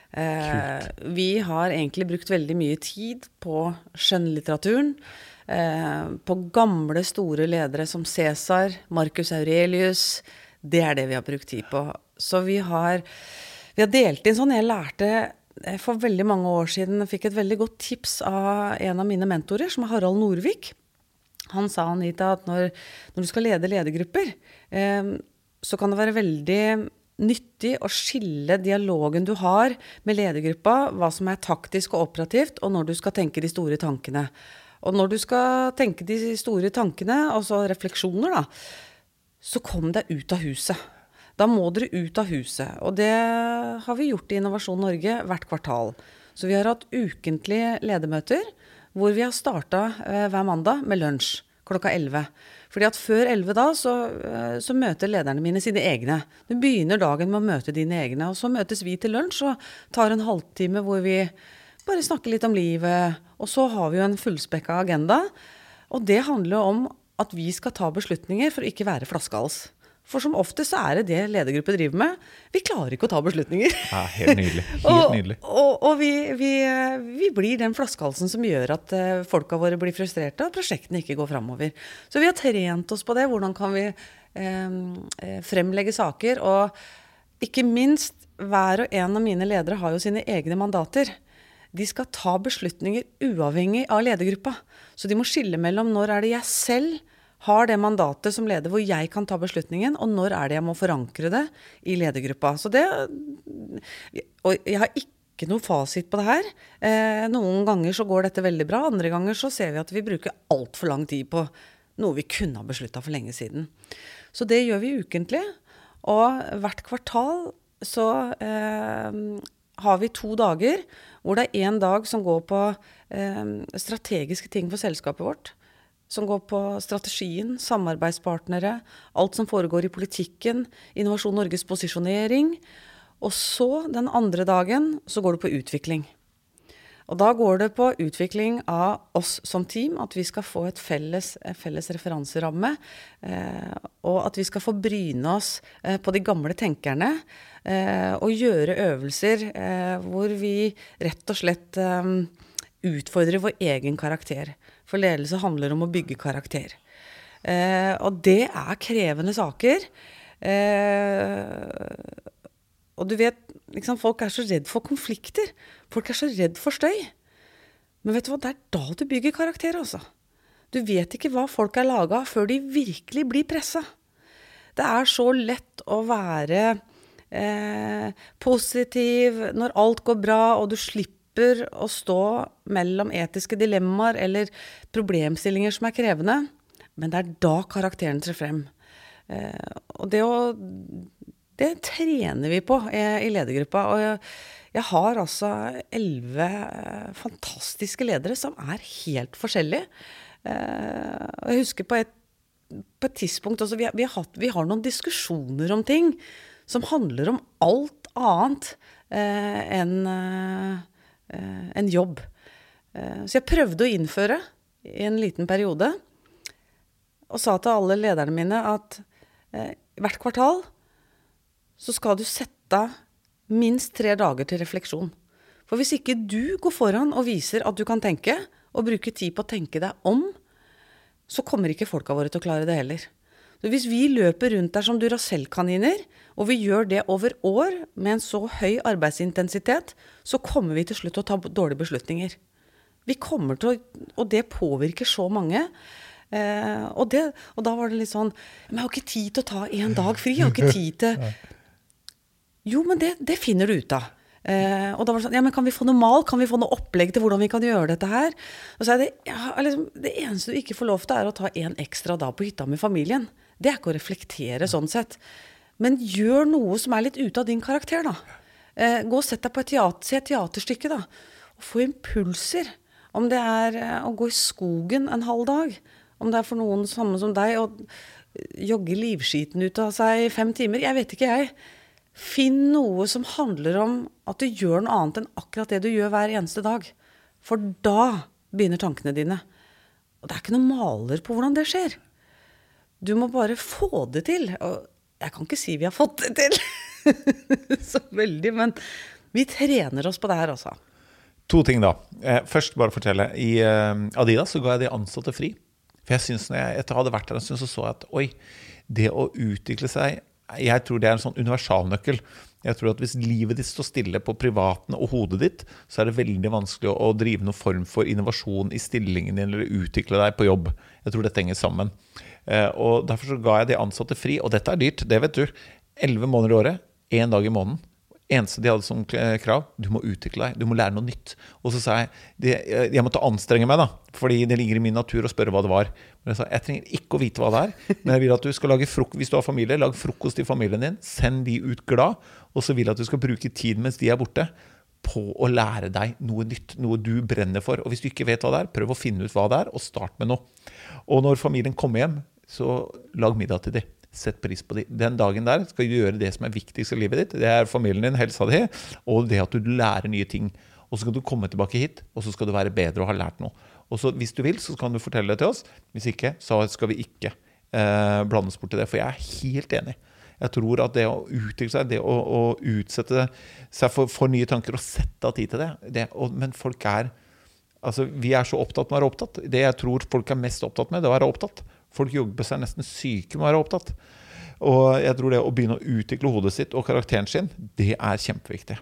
Kult. vi har egentlig brukt veldig mye tid på skjønnlitteraturen. Eh, på gamle, store ledere som Cæsar, Marcus Aurelius. Det er det vi har brukt tid på. Så vi har, vi har delt inn sånn. Jeg lærte eh, for veldig mange år siden fikk et veldig godt tips av en av mine mentorer, som er Harald Norvik. Han sa Anita, at når, når du skal lede ledergrupper, eh, så kan det være veldig nyttig å skille dialogen du har med ledergruppa, hva som er taktisk og operativt, og når du skal tenke de store tankene. Og når du skal tenke de store tankene, altså refleksjoner, da, så kom deg ut av huset. Da må dere ut av huset. Og det har vi gjort i Innovasjon Norge hvert kvartal. Så vi har hatt ukentlige ledermøter hvor vi har starta eh, hver mandag med lunsj klokka 11. Fordi at før 11 da, så, eh, så, møter lederne mine sine egne. Du begynner dagen med å møte dine egne. Og så møtes vi til lunsj og tar en halvtime hvor vi bare snakke litt om livet. Og så har vi jo en fullspekka agenda. Og det handler jo om at vi skal ta beslutninger for å ikke være flaskehals. For som oftest så er det det ledergruppe driver med. Vi klarer ikke å ta beslutninger. Ja, helt nydelig. [LAUGHS] Helt nydelig. og, og, og vi, vi, vi, blir den flaskehalsen som gjør at uh, folka våre blir frustrerte, og prosjektene ikke går framover. Så vi har trent oss på det. Hvordan kan vi eh, fremlegge saker? Og ikke minst, hver og en av mine ledere har jo sine egne mandater. De skal ta beslutninger uavhengig av ledergruppa. Så de må skille mellom når er det jeg selv har det mandatet som leder hvor jeg kan ta beslutningen, og når er det jeg må forankre det i ledergruppa. Så det, og jeg har ikke noe fasit på det her. Eh, noen ganger så går dette veldig bra, andre ganger så ser vi at vi bruker altfor lang tid på noe vi kunne ha beslutta for lenge siden. Så det gjør vi ukentlig. Og hvert kvartal så eh, har vi to dager hvor det er én dag som går på eh, strategiske ting for selskapet vårt som går på strategien, samarbeidspartnere, alt som foregår i politikken, Innovasjon Norges posisjonering. Og så, den andre dagen, så går det på utvikling. Og da går det på utvikling av oss som team, at vi skal få et felles, felles referanseramme. Eh, og at vi skal få bryne oss eh, på de gamle tenkerne. Eh, og gjøre øvelser eh, hvor vi rett og slett eh, utfordrer vår egen karakter. For ledelse handler om å bygge karakter. Eh, og det er krevende saker. og du vet, liksom, folk er så redd for konflikter. Folk er så redd for støy. Men vet du hva, det er da du bygger karakter, altså. Du vet ikke hva folk er laga av før de virkelig blir pressa. Det er så lett å være eh, positiv når alt går bra, og du slipper å stå mellom etiske dilemmaer eller problemstillinger som er krevende. Men det er da karakteren trer frem. Eh, og det å Det trener vi på eh, i ledergruppa. og jeg, har altså elleve eh, fantastiske ledere som er helt forskjellige. Eh, jeg husker på et, på et tidspunkt altså, vi, har, vi, har hatt, vi, har noen diskusjoner om ting som handler om alt annet eh, enn en jobb. Så jeg prøvde å innføre i en liten periode, og sa til alle lederne mine at hvert kvartal så skal du sette av minst tre dager til refleksjon. For hvis ikke du går foran og viser at du kan tenke, og bruker tid på å tenke deg om, så kommer ikke folka våre til å klare det heller. Så hvis vi løper rundt der som Duracell-kaniner, og vi gjør det over år med en så høy arbeidsintensitet, så kommer vi til slutt til å ta dårlige beslutninger. Vi kommer til å, Og det påvirker så mange. Eh, og, det, og, da var det litt sånn Men jeg har ikke tid til å ta en dag fri. Jeg har ikke [LAUGHS] tid til Jo, men det, det finner du ut av. Eh, og da var det sånn Ja, men kan vi få noe mal? Kan vi få noe opplegg til hvordan vi kan gjøre dette her? Og så er det ja, liksom, Det eneste du ikke får lov til, er å ta en ekstra dag på hytta med familien. Det er ikke å reflektere sånn sett. Men gjør noe som er litt ute av din karakter, da. Eh, gå og sett deg på et teater, se et teaterstykke, da. Og få impulser. Om det er eh, å gå i skogen en halv dag. Om det er for noen samme som deg å jogge livskiten ut av seg i fem timer. Jeg vet ikke, jeg. Finn noe som handler om at du gjør noe annet enn akkurat det du gjør hver eneste dag. For da begynner tankene dine. Og det er ikke noen maler på hvordan det skjer. Du må bare få det til. Og jeg kan ikke si vi har fått det til [LAUGHS] så veldig, men vi trener oss på det her, altså. To ting, da. Eh, først bare fortelle. I eh, Adidas så ga jeg de ansatte fri. For jeg synes når jeg etter å ha vært der en stund, så så jeg at oi, det å utvikle seg jeg tror det er en sånn universalnøkkel. Jeg tror at Hvis livet ditt står stille på privaten og hodet ditt, så er det veldig vanskelig å drive noen form for innovasjon i stillingen din eller utvikle deg på jobb. Jeg tror dette henger sammen. Eh, og Derfor så ga jeg de ansatte fri. Og dette er dyrt, det vet du. Elleve måneder i året, én dag i måneden eneste de hadde som krav, du må utvikle deg, du må lære noe nytt. Og så sa jeg det, jeg måtte anstrenge meg, da, fordi det ligger i min natur å spørre hva det var. Men jeg sa jeg trenger ikke å vite hva det er, men jeg vil at du skal lage frokost hvis du har familie, lag frokost til familien din, send de ut glad, og så vil jeg at du skal bruke tid mens de er borte. På å lære deg noe nytt, noe du brenner for. Og hvis du ikke vet hva det er, prøv å finne ut hva det er, og start med noe. Og når familien kommer hjem, så lag middag til dem. Sett pris på det. Den dagen der skal du gjøre det som er viktigst i livet ditt. Det er familien din, helsa di, og det at du lærer nye ting. Og så skal du komme tilbake hit, og så skal du være bedre og ha lært noe. Og så Hvis du vil, så kan du fortelle det til oss. Hvis ikke, så skal vi ikke eh, blandes bort til det. For jeg er helt enig. Jeg tror at det å utvikle seg, det å, å utsette seg for, for, nye tanker og sette av tid til det, det og, Men folk er Altså, vi er så opptatt med å være opptatt. Det jeg tror folk er mest opptatt med, det er å være opptatt. Folk jobber seg nesten syke med å være opptatt. Og jeg tror det å begynne å utvikle hodet sitt og karakteren sin, det er kjempeviktig.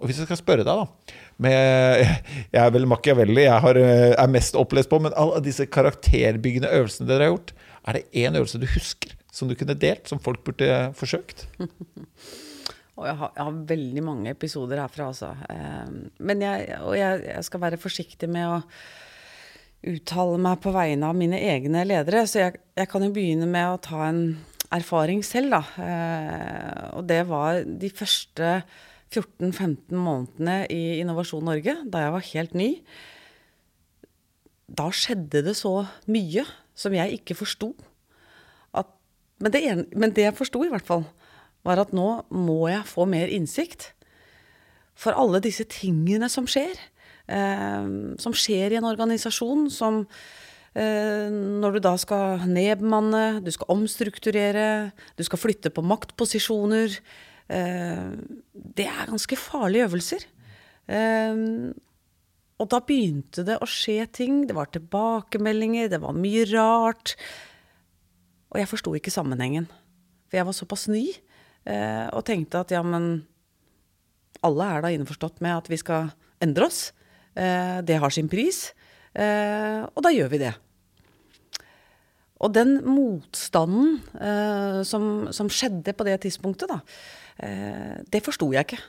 Og hvis jeg skal spørre deg, da med, [LAUGHS] Jeg er vel Machiavelli jeg har, er mest opplest på, men alle disse karakterbyggende øvelsene dere har gjort, er det én øvelse du husker som du kunne delt, som folk burde forsøkt? [LAUGHS] Og jeg har, jeg har, veldig mange episoder herfra, altså. Ehm, men jeg, og jeg, jeg, skal være forsiktig med å uttale meg på vegne av mine egne ledere. Så jeg, jeg kan jo begynne med å ta en erfaring selv, da. Eh, og det var de første 14-15 månedene i Innovasjon Norge, da jeg var helt ny. Da skjedde det så mye som jeg ikke forsto. Men, men det jeg forsto, i hvert fall, var at nå må jeg få mer innsikt. For alle disse tingene som skjer, eh, som skjer i en organisasjon, som eh, når du da skal nedbemanne, du skal omstrukturere, du skal flytte på maktposisjoner eh, Det er ganske farlige øvelser. Eh, og da begynte det å skje ting. Det var tilbakemeldinger, det var mye rart. Og jeg forsto ikke sammenhengen. For jeg var såpass ny og tenkte at ja, men alle er da innforstått med at vi skal endre oss. Eh, det har sin pris. Eh, og da gjør vi det. Og den motstanden eh, som, som, skjedde på det tidspunktet, da, eh, det forsto jeg ikke.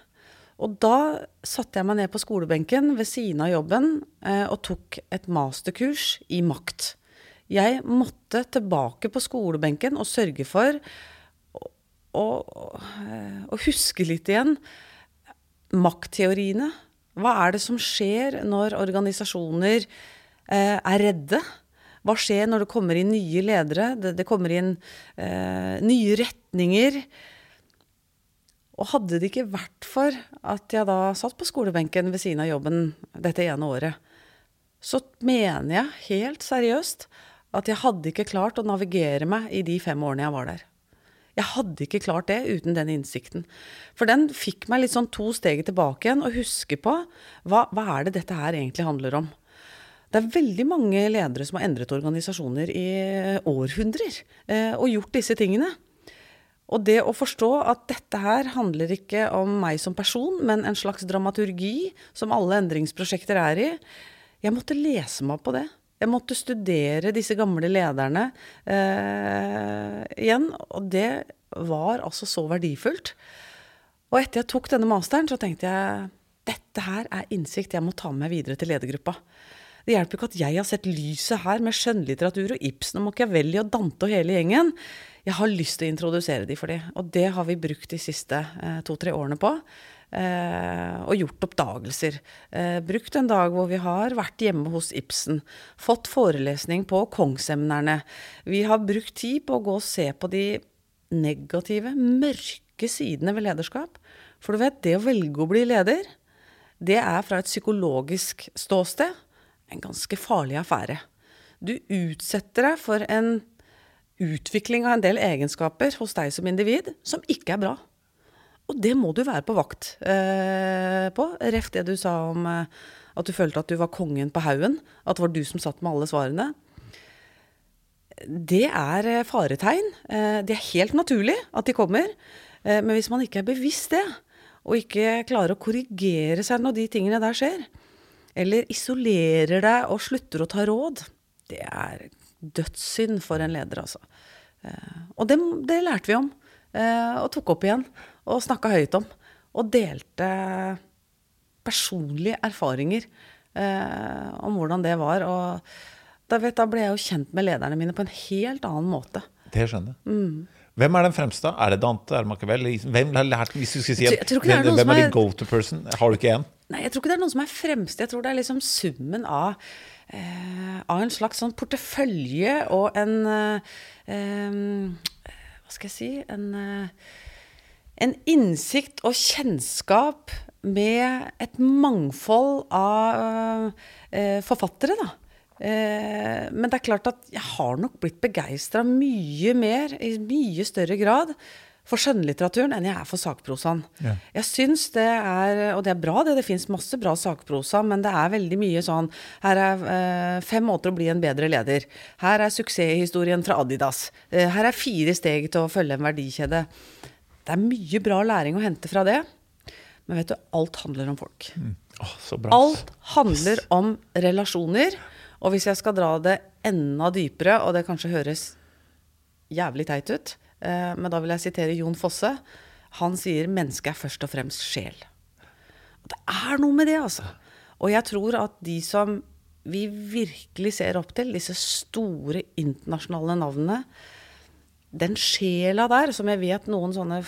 Og da satte jeg meg ned på skolebenken ved siden av jobben eh, og tok et masterkurs i makt. Jeg måtte tilbake på skolebenken og sørge for å, å huske litt igjen maktteoriene. Hva er det som skjer når organisasjoner eh, er redde? Hva skjer når det kommer inn nye ledere? Det, det kommer inn eh, nye retninger. Og hadde det ikke vært for at jeg da satt på skolebenken ved siden av jobben dette ene året, så mener jeg helt seriøst at jeg hadde ikke klart å navigere meg i de fem årene jeg var der. Jeg hadde ikke klart det uten den innsikten. For den fikk meg litt sånn to steg tilbake igjen og huske på hva, hva er det dette her egentlig handler om. Det er veldig mange ledere som har endret organisasjoner i århundrer eh, og gjort disse tingene. Og det å forstå at dette her handler ikke om meg som person, men en slags dramaturgi som alle endringsprosjekter er i. Jeg måtte lese meg på det. Jeg måtte studere disse gamle lederne eh, igjen. Og det var altså så verdifullt. Og etter jeg tok denne masteren, så tenkte jeg dette her er innsikt jeg må ta med videre til ledergruppa. Det hjelper ikke at jeg har sett lyset her med skjønnlitteratur og Ibsen og Machiavelli og Dante og hele gjengen. Jeg har lyst til å introdusere de for de, og det har vi brukt de siste eh, to-tre årene på. Eh, og gjort oppdagelser. Eh, brukt en dag hvor vi har vært hjemme hos Ibsen. Fått forelesning på Kongsemnerne. Vi har brukt tid på å gå og se på de negative, mørke sidene ved lederskap. For du vet, det å velge å bli leder, det er fra et psykologisk ståsted en ganske farlig affære. Du utsetter deg for en utvikling av en del egenskaper hos deg som individ som ikke er bra. Og det må du være på vakt eh, på. Ref det du sa om eh, at du følte at du var kongen på haugen. At det var du som satt med alle svarene. Det er eh, faretegn. Eh, det er helt naturlig at de kommer. Eh, men hvis man ikke er bevisst det, og ikke klarer å korrigere seg når de tingene der skjer, eller isolerer deg og slutter å ta råd, det er dødssynd for en leder, altså. Eh, og det, det lærte vi om, og tok opp igjen og snakka høyt om. Og delte personlige erfaringer eh, om hvordan det var. Og da, vet, da, ble jeg jo kjent med lederne mine på en helt annen måte. Det skjønner jeg. Mm. Hvem er den fremste? Er det Dante? Er det Machiavelli? Hvem har lært, hvis du skal si hvem, hvem er din go to person? Har du ikke én? Nei, jeg tror ikke det er noen som er fremste. Jeg tror det er liksom summen av, eh, av en slags sånn portefølje og en eh, eh, Hva skal jeg si? En eh, en innsikt og kjennskap med et mangfold av eh, forfattere, da. Eh, men det er klart at jeg har nok blitt begeistra mye mer, i mye større grad, for skjønnlitteraturen enn jeg er for sakprosaen. Ja. Jeg syns det er Og det er bra, det. Det fins masse bra sakprosa, men det er veldig mye sånn Her er eh, fem måter å bli en bedre leder. Her er suksesshistorien fra Adidas. her er fire steg til å følge en verdikjede. Det er mye bra læring å hente fra det. Men vet du, alt handler om folk. Mm. Oh, alt handler om relasjoner. Og hvis jeg skal dra det enda dypere, og det kanskje høres jævlig teit ut, eh, men da vil jeg sitere Jon Fosse. Han sier 'mennesket er først og fremst sjel'. Det er noe med det, altså. Og jeg tror at de som vi virkelig ser opp til, disse store internasjonale navnene, den sjela der, som jeg vet noen sånne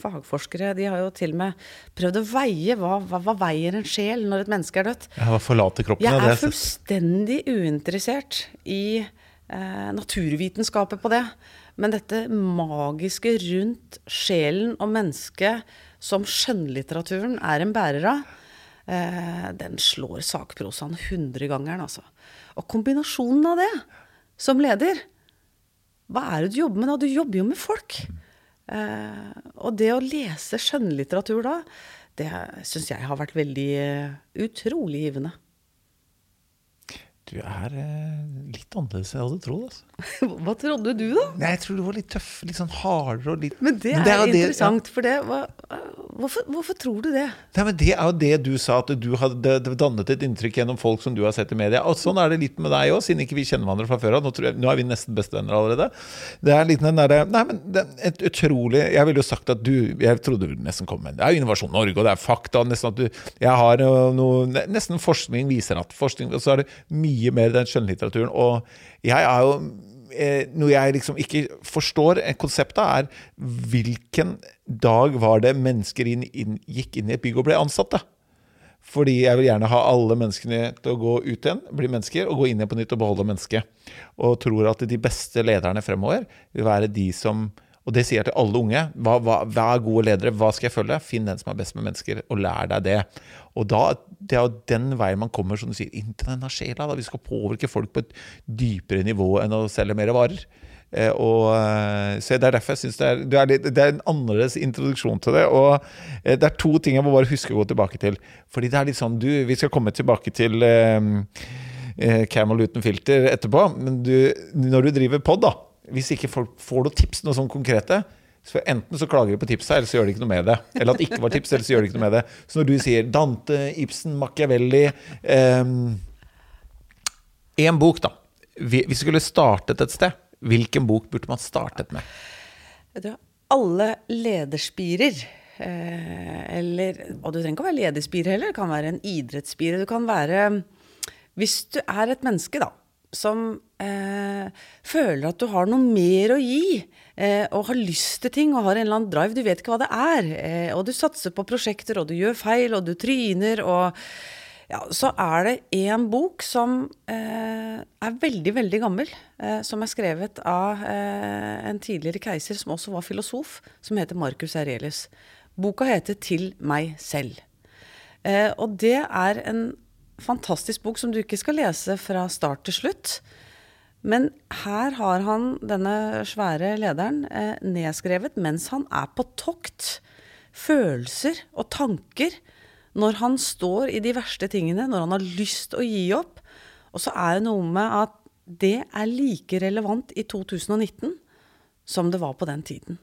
fagforskere De har jo til og med prøvd å veie hva, hva, hva veier en sjel når et menneske er dødt. Ja, forlater kroppen, jeg er fullstendig uinteressert i eh, naturvitenskapet på det. Men dette magiske rundt sjelen og mennesket som skjønnlitteraturen er en bærer av, eh, den slår sakprosaen hundregangeren, altså. Og kombinasjonen av det, som leder Hva er det du jobber med da? Du jobber jo med folk. Eh, og det å lese skjønnlitteratur da, det syns jeg har vært veldig eh, utrolig givende. Du er eh, litt annerledes enn jeg hadde trodd. Altså. [LAUGHS] Hva trodde du, da? Nei, jeg tror du var litt tøff, litt sånn hardere og litt Men det er, er, interessant, det- interessant, for det hva, hvorfor, hvorfor tror du det? Nei, men Det er jo det du sa, at du hadde dannet et inntrykk gjennom folk som du har sett i media. Og sånn er det litt med deg òg, siden ikke vi kjenner hverandre fra før av. Nå, nå er vi nesten bestevenner allerede. Det er litt den derre Nei, men det er et utrolig Jeg ville jo sagt at du Jeg trodde du nesten kom med Det er jo Innovasjon Norge, og det er fakta. Nesten at du Jeg har noe Nesten forskning viser at forskning Og så er det mye mer den skjønnlitteraturen. Og jeg er jo eh, noe jeg liksom ikke forstår eh, konseptet, er hvilken dag var det mennesker inn, inn, gikk inn i et bygg og ble ansatte? Fordi jeg vil gjerne ha alle menneskene til å gå ut igjen, bli mennesker, og gå inn igjen på nytt og beholde mennesket. Og tror at de beste lederne fremover vil være de som Og det sier jeg til alle unge. Hva, hva, hva er gode ledere? Hva skal jeg følge? Finn den som er best med mennesker, og lær deg det. Og da, Det er jo den veien man kommer som du sier, inn til denne sjela. Da. Vi skal påvirke folk på et dypere nivå enn å selge mer varer. Eh, og, eh, så Det er derfor jeg synes det det det er en annerledes introduksjon til det. Og eh, det er to ting jeg må bare huske å gå tilbake til. Fordi det er litt sånn, du, Vi skal komme tilbake til eh, eh, Camel uten filter etterpå. Men du, når du driver pod, da Hvis ikke folk får noen tips, noe sånn konkrete så Enten så klager de på tipset, eller så gjør de ikke noe med det. Eller at det ikke var tips, eller så gjør de ikke noe med det. Så når du sier Dante, Ibsen, Machiavelli Én eh, bok, da. Hvis du skulle startet et sted. Hvilken bok burde man startet med? Jeg tror alle lederspirer eh, eller Og du trenger ikke å være lederspire heller, det kan være en idrettsspire. Du kan være Hvis du er et menneske, da, som eh, føler at du har noe mer å gi, eh, og har lyst til ting og har en eller annen drive, du vet ikke hva det er, eh, og du satser på prosjekter, og du gjør feil, og du tryner, og ja, så er det én bok som eh, er veldig, veldig gammel, eh, som er skrevet av eh, en tidligere keiser som også var filosof, som heter Marcus Aurelius. Boka heter 'Til meg selv'. Og det er en fantastisk bok som du ikke skal lese fra start til slutt. Men her har han, denne svære lederen, eh, nedskrevet mens han er på tokt. Følelser og tanker når han står i de verste tingene, når han har lyst å gi opp. Og så er det noe med at det er like relevant i 2019 som det var på den tiden.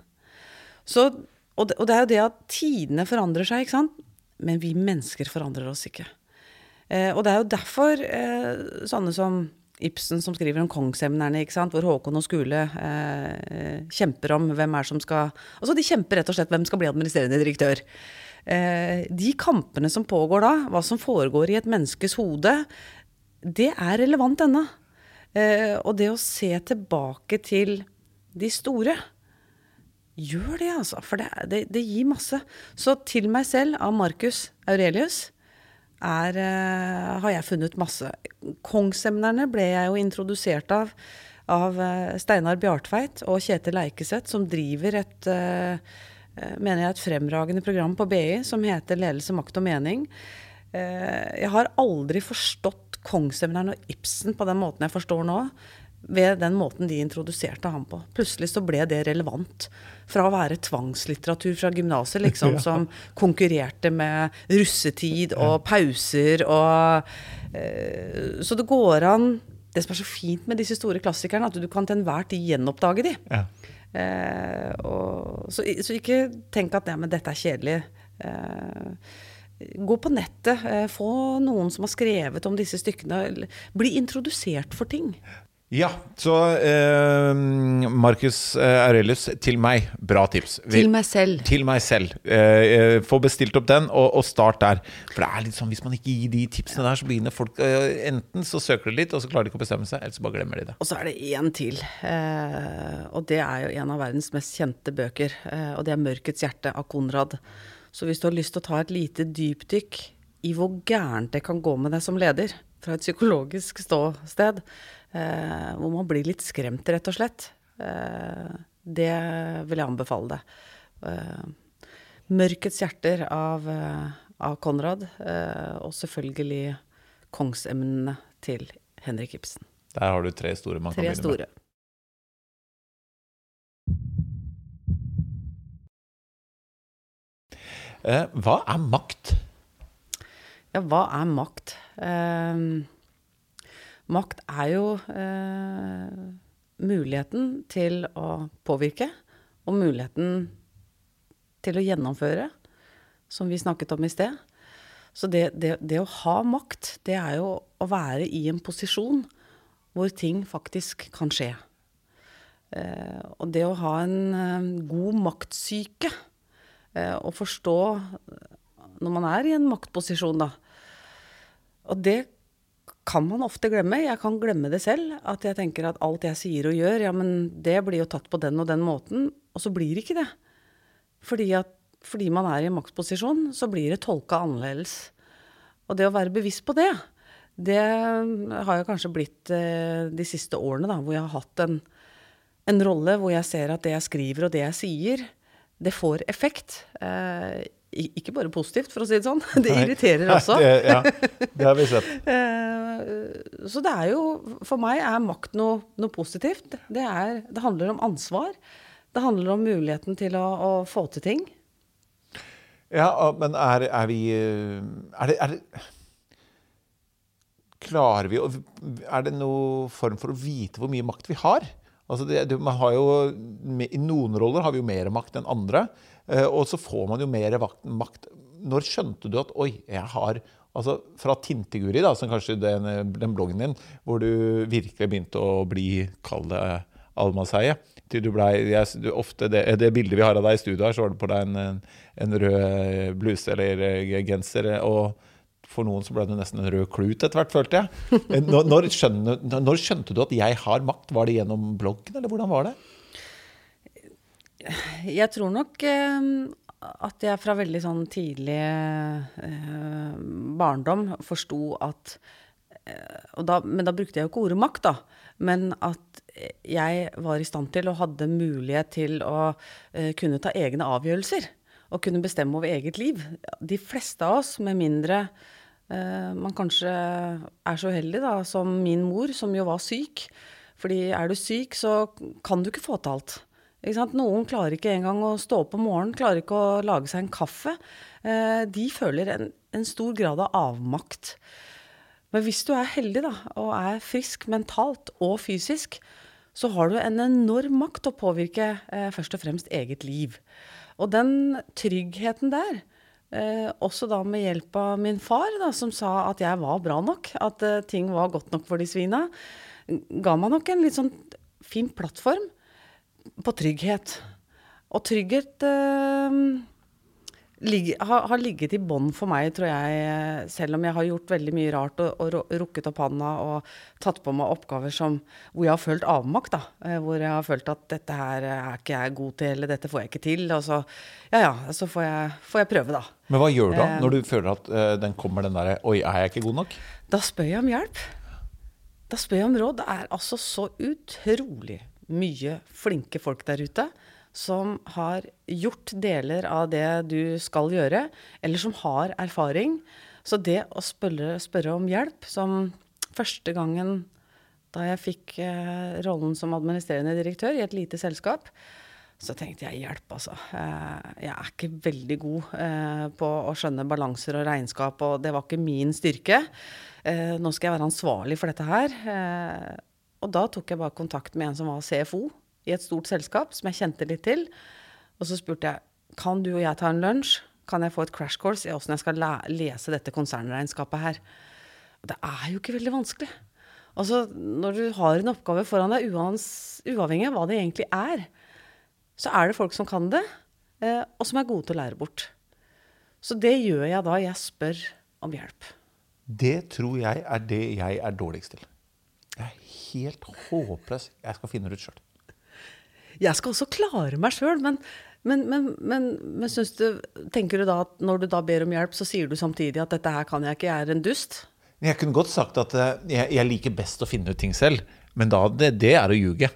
Så, og, det, og det er jo det at tidene forandrer seg, ikke sant? Men vi mennesker forandrer oss ikke. Eh, og det er jo derfor eh, sånne som Ibsen som skriver om kongsemnerne, hvor Håkon og Skule eh, kjemper om hvem er som skal Altså de kjemper rett og slett hvem skal bli administrerende direktør. Eh, de kampene som pågår da, hva som foregår i et menneskes hode, det er relevant ennå. Eh, og det å se tilbake til de store Gjør det, altså. For det, det, det gir masse. Så 'Til meg selv' av Marcus Aurelius er, eh, har jeg funnet masse. Kongsemnerne ble jeg jo introdusert av av eh, Steinar Bjartveit og Kjetil Eikeseth, som driver et eh, mener jeg et fremragende program på BI som heter 'Ledelse, makt og mening'. Jeg har aldri forstått Kongsemneren og Ibsen på den måten jeg forstår nå. Ved den måten de introduserte ham på. Plutselig så ble det relevant. Fra å være tvangslitteratur fra gymnaset, liksom, [LAUGHS] Ja. som konkurrerte med russetid og pauser og eh, Så det går an Det som er så fint med disse store klassikerne, at du kan til enhver tid gjenoppdage de. Ja. Eh, og, så, så ikke tenk at ja, men dette er kjedelig. Eh, gå på nettet, eh, få noen som har skrevet om disse stykkene. Bli introdusert for ting. Ja, så eh, Marcus eh, Aurelius, til meg, bra tips. Vi- Til meg selv. Til meg selv. Eh, eh, få bestilt opp den, og, og start der. For det er litt sånn, hvis man ikke gir de tipsene der, så begynner folk eh, Enten så søker de litt, og så klarer de ikke å bestemme seg, eller så bare glemmer de det. Og så er det én til. Eh, og det er jo en av verdens mest kjente bøker. Eh, og det er 'Mørkets hjerte' av Konrad. Så hvis du har lyst til å ta et lite dypdykk i hvor gærent det kan gå med deg som leder, fra et psykologisk ståsted, eh, hvor man blir litt skremt, rett og slett, Eh, det vil jeg anbefale deg. Eh, 'Mørkets hjerter' av, eh, av Konrad, eh, og selvfølgelig 'Kongsemnene' til Henrik Ibsen. Der har du tre store man kan begynne store. med. hva er makt? Ja, hva er makt? Eh, makt er jo eh, muligheten til å påvirke, og muligheten til å gjennomføre, som vi snakket om i sted. Så det, det, det å ha makt, det er jo å være i en posisjon hvor ting faktisk kan skje. Eh, og det å ha en eh, god maktsyke, eh, og forstå når man er i en maktposisjon, da. Og det kan man ofte glemme. Jeg kan glemme det selv. At jeg tenker at alt jeg sier og gjør, ja, men det blir jo tatt på den og den måten. Og så blir det ikke det. Fordi, at, fordi man er i en maktposisjon, så blir det tolka annerledes. Og det å være bevisst på det, det har jeg kanskje blitt eh, de siste årene, da, hvor jeg har hatt en, en rolle hvor jeg ser at det jeg skriver og det jeg sier, det får effekt. Eh, ikke bare positivt, for å si det sånn. [LAUGHS] Det Nei. irriterer også. Det, ja, det har vi sett. [LAUGHS] Eh, Så det er jo For meg er makt noe, noe positivt. Det, er, det handler om ansvar. Det handler om muligheten til å, å få til ting. Ja, men er, er vi er det, er det Klarer vi å Er det noen form for å vite hvor mye makt vi har? Altså det, det, man har jo, I noen roller har vi jo mer makt enn andre. Eh, Og så får man jo mer makt. Når skjønte du at Oi, jeg har Altså Fra Tinteguri, da, som kanskje den, den bloggen din, hvor du virkelig begynte å bli, kall det almaseie, til du du- Ofte det, det bildet vi har av deg i studio her, så var det på deg en, en, rød bluse eller eh, genser. Og for noen så ble det nesten en rød klut etter hvert, følte jeg. Eh, Når, når, skjønne, når skjønte du at jeg har makt? Var det gjennom bloggen, eller hvordan var det? Jeg tror nok eh, at jeg fra veldig sånn tidlig eh, barndom forsto at eh, da, Men da brukte jeg jo ikke ordet makt, da. Men at jeg var i stand til og hadde mulighet til å kunne ta egne avgjørelser. Og kunne bestemme over eget liv. De fleste av oss, med mindre man kanskje er så uheldig da, som min mor, som jo var syk. Fordi er du syk, så kan du ikke få til alt. Noen klarer ikke engang å stå opp om morgenen, klarer ikke å lage seg en kaffe. Eh, de føler en, en stor grad av avmakt. Men hvis du er heldig da, og er frisk mentalt og fysisk, så har du en enorm makt til å påvirke eh, først og fremst eget liv. Og den tryggheten der, eh, også da med hjelp av min far, da, som sa at jeg var bra nok, at eh, ting var godt nok for de svina, ga meg nok en litt sånn fin plattform på trygghet. Og trygghet eh, ligge, har, har ligget i bånn for meg, tror jeg, selv om jeg har gjort veldig mye rart og, og rukket opp handa og tatt på meg oppgaver som, hvor jeg har følt avmakt. da, eh, Hvor jeg har følt at dette her er ikke jeg god til, eller dette får jeg ikke til. Og så, ja ja, så får jeg, får jeg prøve, da. Men hva gjør du da, Eh. når du føler at eh, den kommer den derre Oi, er jeg ikke god nok? Da spør jeg om hjelp. Da spør jeg om råd. Det er altså så utrolig mye flinke folk der ute som har gjort deler av det du skal gjøre, eller som har erfaring. Så det å spørre, spørre om hjelp, som første gangen da jeg fikk eh, rollen som administrerende direktør i et lite selskap, så tenkte jeg hjelp, altså. Eh, jeg er ikke veldig god eh, på å skjønne balanser og regnskap, og det var ikke min styrke. Eh, nå skal jeg være ansvarlig for dette her. Og da tok jeg bare kontakt med en som var CFO i et stort selskap, som jeg kjente litt til. Og så spurte jeg kan du og jeg ta en lunsj. Kan jeg få et crash course i åssen jeg skal lese dette konsernregnskapet her? Og det er jo ikke veldig vanskelig. Altså, når du har en oppgave foran deg, uavhengig av hva det egentlig er, så er det folk som kan det, eh, og som er gode til å lære bort. Så det gjør jeg da jeg spør om hjelp. Det tror jeg er det jeg er dårligst til. Jeg er helt håpløs. Jeg skal finne det ut sjøl. Jeg skal også klare meg sjøl, men, men, men, men, du, tenker du da at når du da ber om hjelp, så sier du samtidig at dette her kan jeg ikke, jeg er en dust? Jeg kunne godt sagt at eh, jeg, jeg liker best å finne ut ting selv, men da, det, det er å ljuge.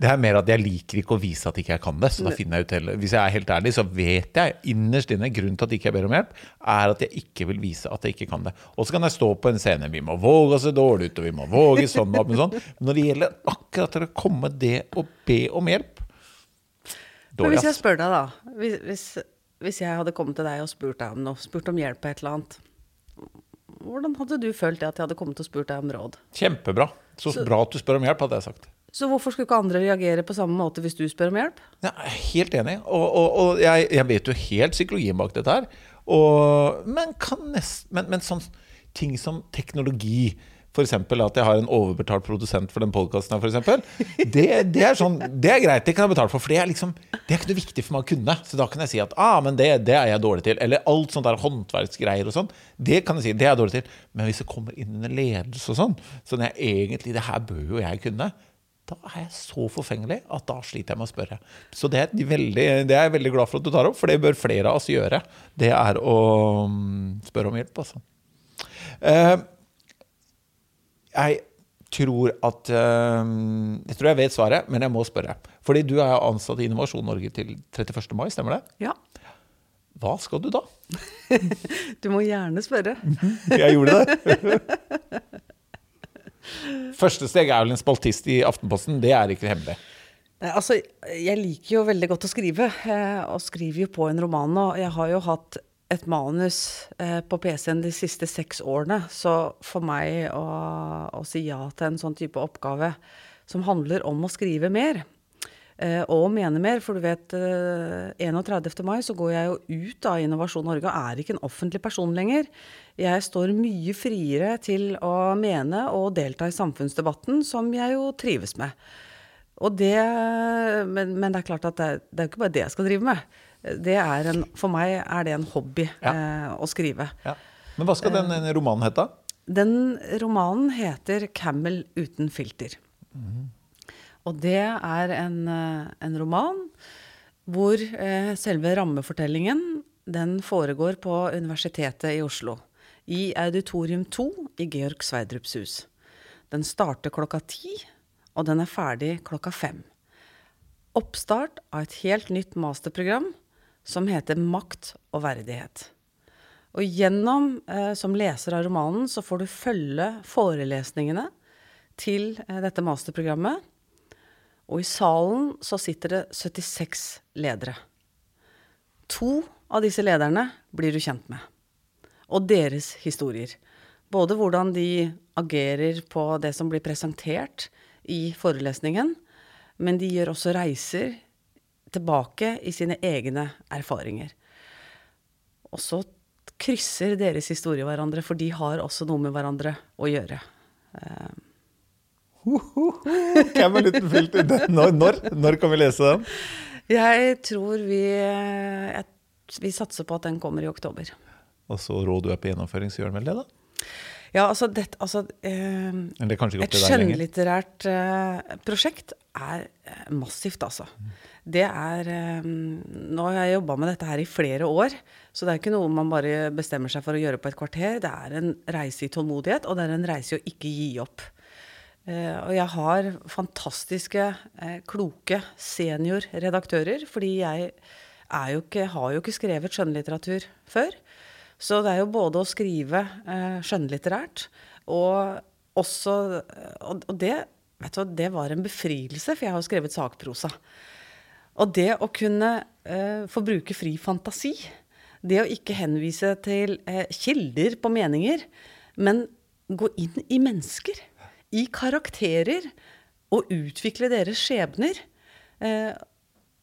Det er mer at jeg liker ikke å vise at ikke jeg kan det. Så da finner jeg ut heller Hvis jeg er helt ærlig, så vet jeg innerst inne grunnen til at ikke jeg ber om hjelp, er at jeg ikke vil vise at jeg ikke kan det. Og så kan jeg stå på en scene. Vi må våge å se dårlig ut, og vi må våge sånn og sånn. Men når det gjelder akkurat til å komme det å be om hjelp Men hvis jeg spør deg, da. Hvis, hvis, hvis jeg hadde kommet til deg og spurt deg om noe, spurt om hjelp på et eller annet hvordan hadde du følt det at jeg hadde kommet og spurt deg om råd? Kjempebra. Så, så bra at du spør om hjelp, hadde jeg sagt. Så hvorfor skulle ikke andre reagere på samme måte hvis du spør om hjelp? Er helt enig. Og, og, og jeg, jeg, vet jo helt psykologien bak dette her. Og, men, nest, men, men sånn ting som teknologi F.eks. at jeg har en overbetalt produsent for den podkasten [LAUGHS] Det, det, er sånn, det er greit, det kan jeg betale for. For det er, liksom, det er ikke noe viktig for meg å kunne. Så da kan jeg si at ah, men det, det er jeg dårlig til. Eller alt sånt der håndverksgreier og sånn. Det kan jeg si, det er jeg dårlig til. Men hvis det kommer inn under ledelse og sånn, sånn jeg egentlig Det her bør jo jeg kunne. Da er jeg så forfengelig at da sliter jeg med å spørre. Så det er, veldig, det er jeg veldig glad for at du tar opp, for det bør flere av oss gjøre. Det er å mm, spørre om hjelp, altså. Uh, jeg tror at uh, Jeg tror jeg vet svaret, men jeg må spørre. Fordi du er ansatt i Innovasjon Norge til 31. mai, stemmer det? Ja. Hva skal du da? [LAUGHS] du må gjerne spørre. [LAUGHS] jeg gjorde det. [LAUGHS] Første steg er vel en spaltist i Aftenposten. Det er ikke hemmelig. Altså, jeg liker jo veldig godt å skrive, eh, og skriver jo på en roman nå. Jeg har jo hatt et manus eh, på PC-en de siste seks årene. Så for meg å, å, si ja til en sånn type oppgave som handler om å skrive mer, og mene mer For du vet, eh, 31. mai så går jeg jo ut av Innovasjon Norge og er ikke en offentlig person lenger. Jeg står mye friere til å mene og delta i samfunnsdebatten, som jeg jo trives med. Og Det, men, men, det er klart at det, det er jo ikke bare det jeg skal drive med det er en, for meg er det en hobby ja. eh, å skrive. Ja. Men hva skal den, den, romanen hete? Den romanen heter 'Camel uten filter'. Mm. Og det er en, eh, en roman hvor eh, selve rammefortellingen den foregår på Universitetet i Oslo. I Auditorium 2 i Georg Sverdrups hus. Den starter klokka ti, og den er ferdig klokka fem. Oppstart av et helt nytt masterprogram som heter Makt og verdighet. Og gjennom, eh, som leser av romanen, så får du følge forelesningene til eh, dette masterprogrammet. Og i salen så sitter det 76 ledere. To av disse lederne blir du kjent med. Og deres historier. Både hvordan de agerer på det som blir presentert i forelesningen, men de gjør også reiser tilbake i sine egne erfaringer. Og så krysser deres historier hverandre, for de har også noe med hverandre å gjøre. Uh. Hvem er liten filter? Når, når, når, kan vi lese den? Jeg tror vi, jeg, vi satser på at den kommer i oktober. Og så råd du er på gjennomføring, så gjør den vel det, da? Ja, altså, det, altså eh, Et skjønnlitterært eh, prosjekt er eh, massivt, altså. Mm. Det er eh, Nå har jeg jobba med dette her i flere år, så det er ikke noe man bare bestemmer seg for å gjøre på et kvarter. Det er en reise i tålmodighet, og det er en reise i å ikke gi opp. Eh, og jeg har fantastiske, eh, kloke seniorredaktører, fordi jeg jo ikke, har jo ikke skrevet skjønnlitteratur før. Så det er jo både å skrive eh, skjønnlitterært og også Og, det, du, det var en befrielse, for jeg har jo skrevet sakprosa. Og det å kunne eh, få bruke fri fantasi, det å ikke henvise til eh, kilder på meninger, men gå inn i mennesker, i karakterer, og utvikle deres skjebner. Eh,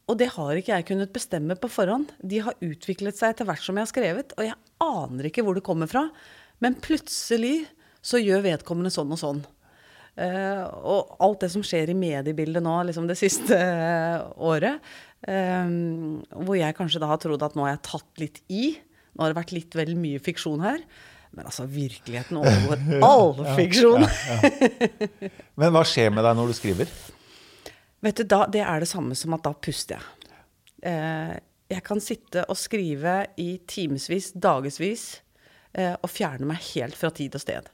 og det har ikke jeg kunnet bestemme på forhånd. De har utviklet seg etter hvert som jeg har skrevet, og jeg aner ikke hvor det kommer fra. Men plutselig så gjør vedkommende sånn og sånn. Eh, og alt det som skjer i mediebildet nå liksom det siste eh, året, um, hvor jeg kanskje da har trodd at nå har jeg tatt litt i. Nå har det vært litt vel mye fiksjon her. Men altså, virkeligheten overgår [LAUGHS] all fiksjon. Men hva skjer med deg når du skriver? Vet du, da, Det er det samme som at da puster jeg. Eh, jeg kan sitte og skrive i timevis, dagevis, og fjerne meg helt fra tid og sted.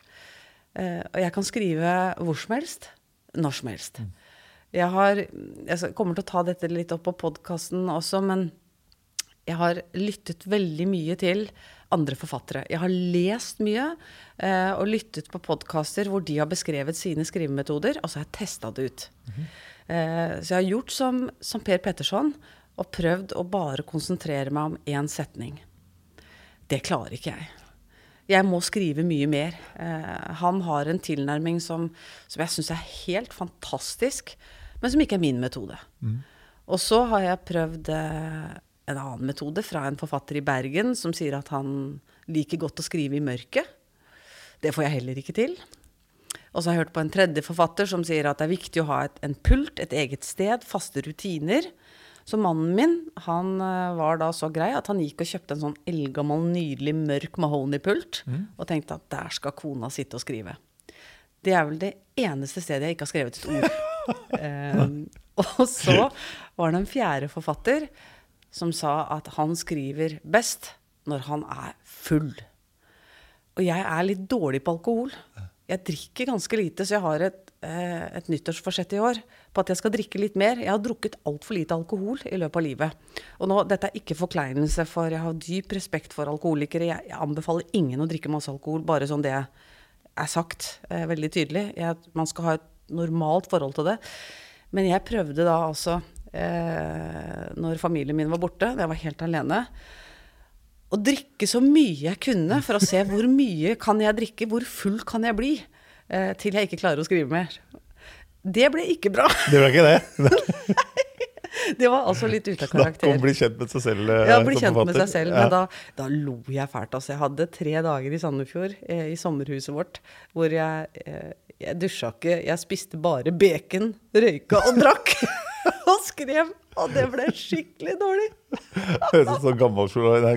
Eh, og jeg kan skrive hvor som helst, når som helst. Mm. Jeg har Jeg kommer til å ta dette litt opp på podkasten også, men jeg har lyttet veldig mye til andre forfattere. Jeg har lest mye eh, og lyttet på podkaster hvor de har beskrevet sine skrivemetoder, og så har jeg testa det ut. eh, så jeg har gjort som, som Per Petterson og prøvd å bare konsentrere meg om én setning. Det klarer ikke jeg. Jeg må skrive mye mer. Eh, han har en tilnærming som, som jeg syns er helt fantastisk, men som ikke er min metode. Og så har jeg prøvd eh, en annen metode fra en forfatter i Bergen som sier at han liker godt å skrive i mørket. Det får jeg heller ikke til. Og så har jeg hørt på en tredje forfatter som sier at det er viktig å ha et, en pult, et eget sted, faste rutiner. Så mannen min han eh, var da så grei at han gikk og kjøpte en sånn eldgammel, nydelig mørk mahoney-pult. Og tenkte at der skal kona sitte og skrive. Det er vel det eneste stedet jeg ikke har skrevet et ord. um, [LAUGHS] og så var det en fjerde forfatter som sa at han skriver best når han er full. Og jeg er litt dårlig på alkohol. Jeg drikker ganske lite, så jeg har et, eh, et nyttårsforsett i år på at jeg skal drikke litt mer. Jeg har drukket altfor lite alkohol i løpet av livet. Og nå, dette er ikke forkleinelse, for jeg har dyp respekt for alkoholikere. Jeg, jeg anbefaler ingen å drikke masse alkohol, bare sånn det er sagt eh, veldig tydelig. Jeg, man skal ha et normalt forhold til det. Men jeg prøvde da altså, eh, når familien min var borte, da jeg var helt alene, å drikke så mye jeg kunne for å se [LAUGHS] hvor mye kan jeg drikke, hvor full kan jeg bli, eh, til jeg ikke klarer å skrive mer. Det ble ikke bra. Det ble ikke det? [LAUGHS] Det var altså litt ute av Snakk om karakter. å bli kjent med seg selv. eh, Ja, bli kjent med seg selv. Men da, da lo jeg fælt. Altså. Jeg hadde tre dager i Sandefjord, eh, i sommerhuset vårt, hvor jeg, eh, jeg dusja ikke. Jeg spiste bare bacon, røyka og drakk. [LAUGHS] [LAUGHS] og skrev. Og det ble skikkelig dårlig. Høres ut som gammel,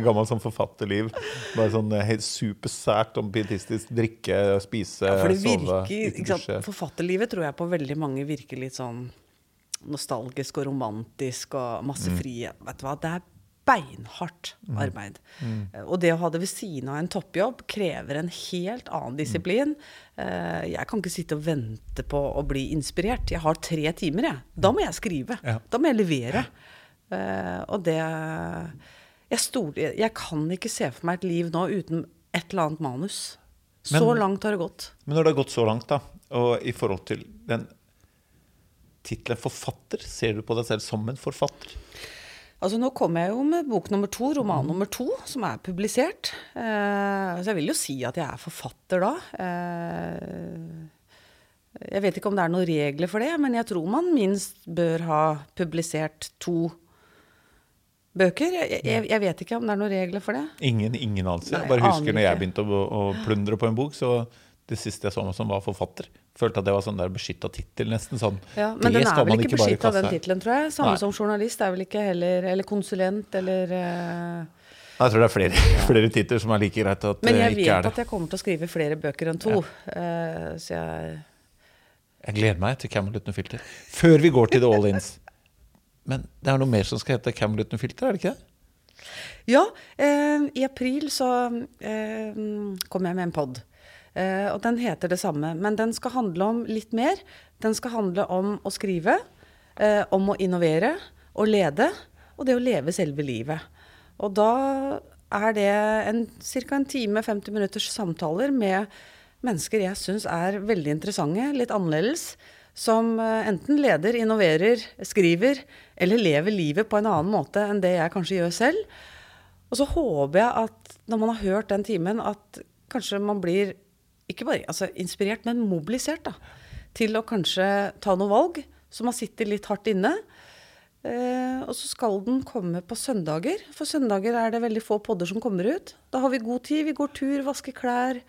gammel sånn forfatterliv. Bare sånn eh, helt supersært om pietistisk drikke, spise, Ja, for det sove, virker, ikke sant? Forfatterlivet tror jeg på veldig mange virker litt sånn nostalgisk og romantisk og masse Mm. frihet. Vet du hva, det er beinhardt arbeid. Mm. Mm. Og det å ha det ved siden av en toppjobb krever en helt annen disiplin. Mm. Jeg kan ikke sitte og vente på å bli inspirert. Jeg har tre timer, jeg. Da må jeg skrive. Ja. Da må jeg levere. Eh, Og det jeg, stod, jeg kan ikke se for meg et liv nå uten et eller annet manus. Så langt har det gått. Men når det har gått så langt, da, og i forhold til den tittelen forfatter, ser du på deg selv som en forfatter? Altså Nå kommer jeg jo med bok nummer to, roman nummer to, som er publisert. Eh, så jeg vil jo si at jeg er forfatter da. Eh, jeg vet ikke om det er noen regler for det, men jeg tror man minst bør ha publisert to bøker. Jeg, jeg, jeg vet ikke om det er noen regler for det. Ingen, ingen anelse. Jeg bare husker når jeg begynte å, å plundre på en bok, så det siste jeg så meg som var forfatter. Følte at det var sånn der beskytta tittel, nesten sånn. Ja, men det den er vel ikke bare beskytta, den tittelen, tror jeg. Samme Nei. som journalist er vel ikke heller Eller konsulent, eller uh... Jeg tror det er flere, [LAUGHS] flere titler som er like greit at Men det jeg ikke vet er det. at jeg kommer til å skrive flere bøker enn to. Eh, så jeg Jeg gleder meg til Camel uten filter. Før vi går til The All-Ins. [LAUGHS] Men det er noe mer som skal hete Camel uten filter, er det ikke det? Ja, Uh, i april så eh, kom jeg med en pod. Eh, og den heter det samme, men den skal handle om litt mer. Den skal handle om å skrive, eh, om å innovere og lede, og det å leve selve livet. Og da er det ca. en time, 50 minutters samtaler med mennesker jeg syns er veldig interessante, litt annerledes. Som eh, enten leder, innoverer, skriver, eller lever livet på en annen måte enn det jeg kanskje gjør selv. Og så håper jeg at når man har hørt den timen, at kanskje man blir ikke bare altså, inspirert, men mobilisert da, til å kanskje ta noen valg som har sittet litt hardt inne. Eh, og så skal den komme på søndager. For søndager er det veldig få podder som kommer ut. Da har vi god tid. Vi går tur, vasker klær.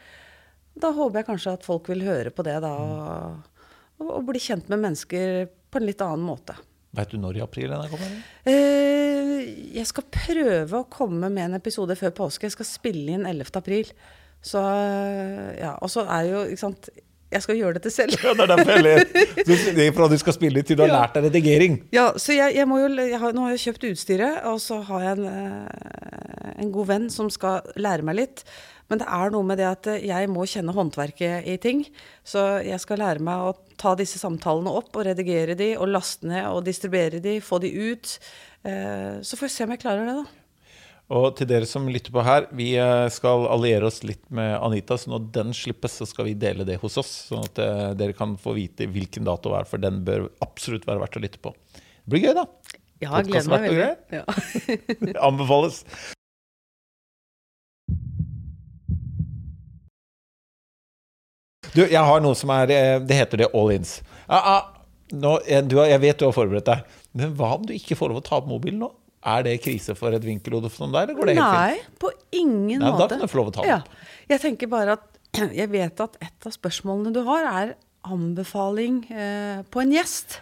Da håper jeg kanskje at folk vil høre på det da, og, og bli kjent med mennesker på en litt annen måte. Veit du når i april den kommer? Eh, jeg skal prøve å komme med en episode før påske. Jeg skal spille inn 11. april. Så eh, ja, Og så er jo, ikke sant Jeg skal gjøre dette selv. Ja, det er derfor jeg ler. [LAUGHS] Du, det er fra du skal spille til du har Ja. lært deg redigering. Ja, så jeg, jeg må jo, jeg har, Nå har jeg kjøpt utstyret, og så har jeg en, eh, en god venn som skal lære meg litt. Men det er noe med det at jeg må kjenne håndverket i ting. Så jeg skal lære meg å ta disse samtalene opp og redigere de og laste ned og distribuere de, få de ut. Eh, så får vi se om jeg klarer det, da. Og til dere som lytter på her, vi eh, skal alliere oss litt med Anita. Så når den slippes, så skal vi dele det hos oss. Sånn at dere kan få vite hvilken dato det er, for den bør absolutt være verdt å lytte på. Det blir gøy, da. Ja, jeg gleder meg veldig. Ja. [LAUGHS] [LAUGHS] Anbefales. Du, jeg har noe som er eh, Det heter det all ins. Ah, ah, nå, du, jeg, vet du har forberedt deg, men hva om du ikke får lov å ta opp mobilen nå? Er det krise for et vinkelhode som deg, eller går det helt fint? Nei, på ingen Nei, måte. Da kan du få lov å ta det. Ja. Jeg tenker bare at [CLEARS THROAT] jeg vet at et av spørsmålene du har, er anbefaling eh, på en gjest.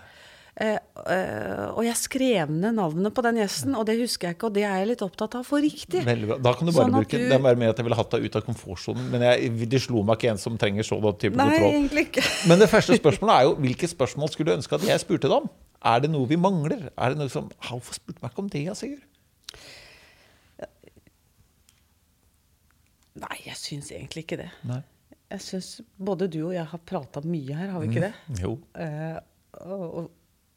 Uh, uh, og jeg skrev ned navnet på den gjesten, og det husker jeg ikke. Og det er jeg litt opptatt av for riktig. Da kan du bare sånn bruke du... Det er bare med at jeg ville hatt deg ut av komfortsonen. Men jeg, det slo meg ikke en som trenger sånn type Nei, kontroll. Egentlig ikke. [LAUGHS] men det første spørsmålet er jo hvilke spørsmål skulle du ønske at jeg spurte deg om? Er det noe vi mangler? Er det noe som Hvorfor spurte meg ikke om det, Sigurd? Nei, jeg syns egentlig ikke det. Nei. Jeg syns både du og jeg har prata mye her, har vi ikke mm. det? Jo. Uh, og, og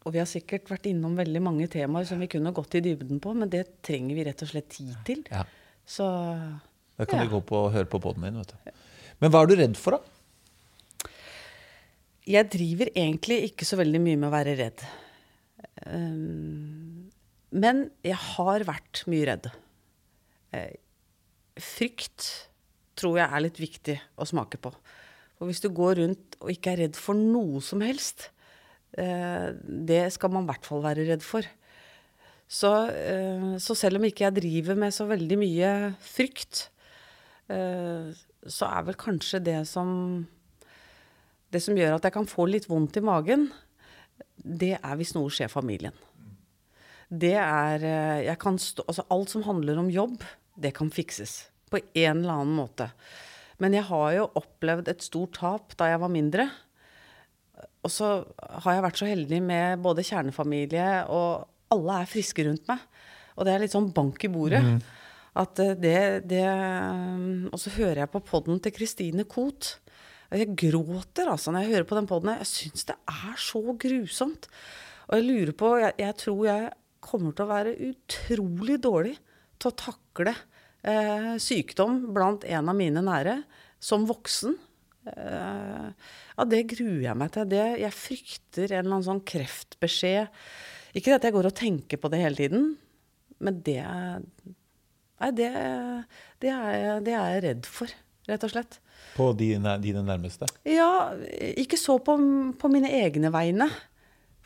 og vi har sikkert vært innom veldig mange temaer som vi kunne gått i dybden på, men det trenger vi rett og slett tid til. Ja. Så Da kan ja. vi gå på og høre på poden din. vet du. Men hva er du redd for, da? Jeg driver egentlig ikke så veldig mye med å være redd. Um, men jeg har vært mye redd. Uh, frykt tror jeg er litt viktig å smake på. For hvis du går rundt og ikke er redd for noe som helst, Eh, det skal man i hvert fall være redd for. Så, eh, så, selv om ikke jeg driver med så veldig mye frykt, eh, så er vel kanskje det som Det som gjør at jeg kan få litt vondt i magen, det er hvis noe skjer familien. Det er jeg kan stå, altså Alt som handler om jobb, det kan fikses. På en eller annen måte. Men jeg har jo opplevd et stort tap da jeg var mindre. Og så har jeg vært så heldig med både kjernefamilie og alle er friske rundt meg. Og det er litt sånn bank i bordet. Mm. At eh, det, det Og så hører jeg på poden til Christine Koht. Jeg gråter altså når jeg hører på den poden. Jeg syns det er så grusomt. Og jeg lurer på jeg, jeg, tror jeg kommer til å være utrolig dårlig til å takle eh, sykdom blant en av mine nære som voksen. Eh, ja, det gruer jeg meg til. Det, jeg frykter en eller annen sånn kreftbeskjed. Ikke at jeg går og tenker på det hele tiden, men det Nei, det, det, er, det er jeg redd for, rett og slett. På dine, dine nærmeste? Ja, ikke så på, på mine egne vegne.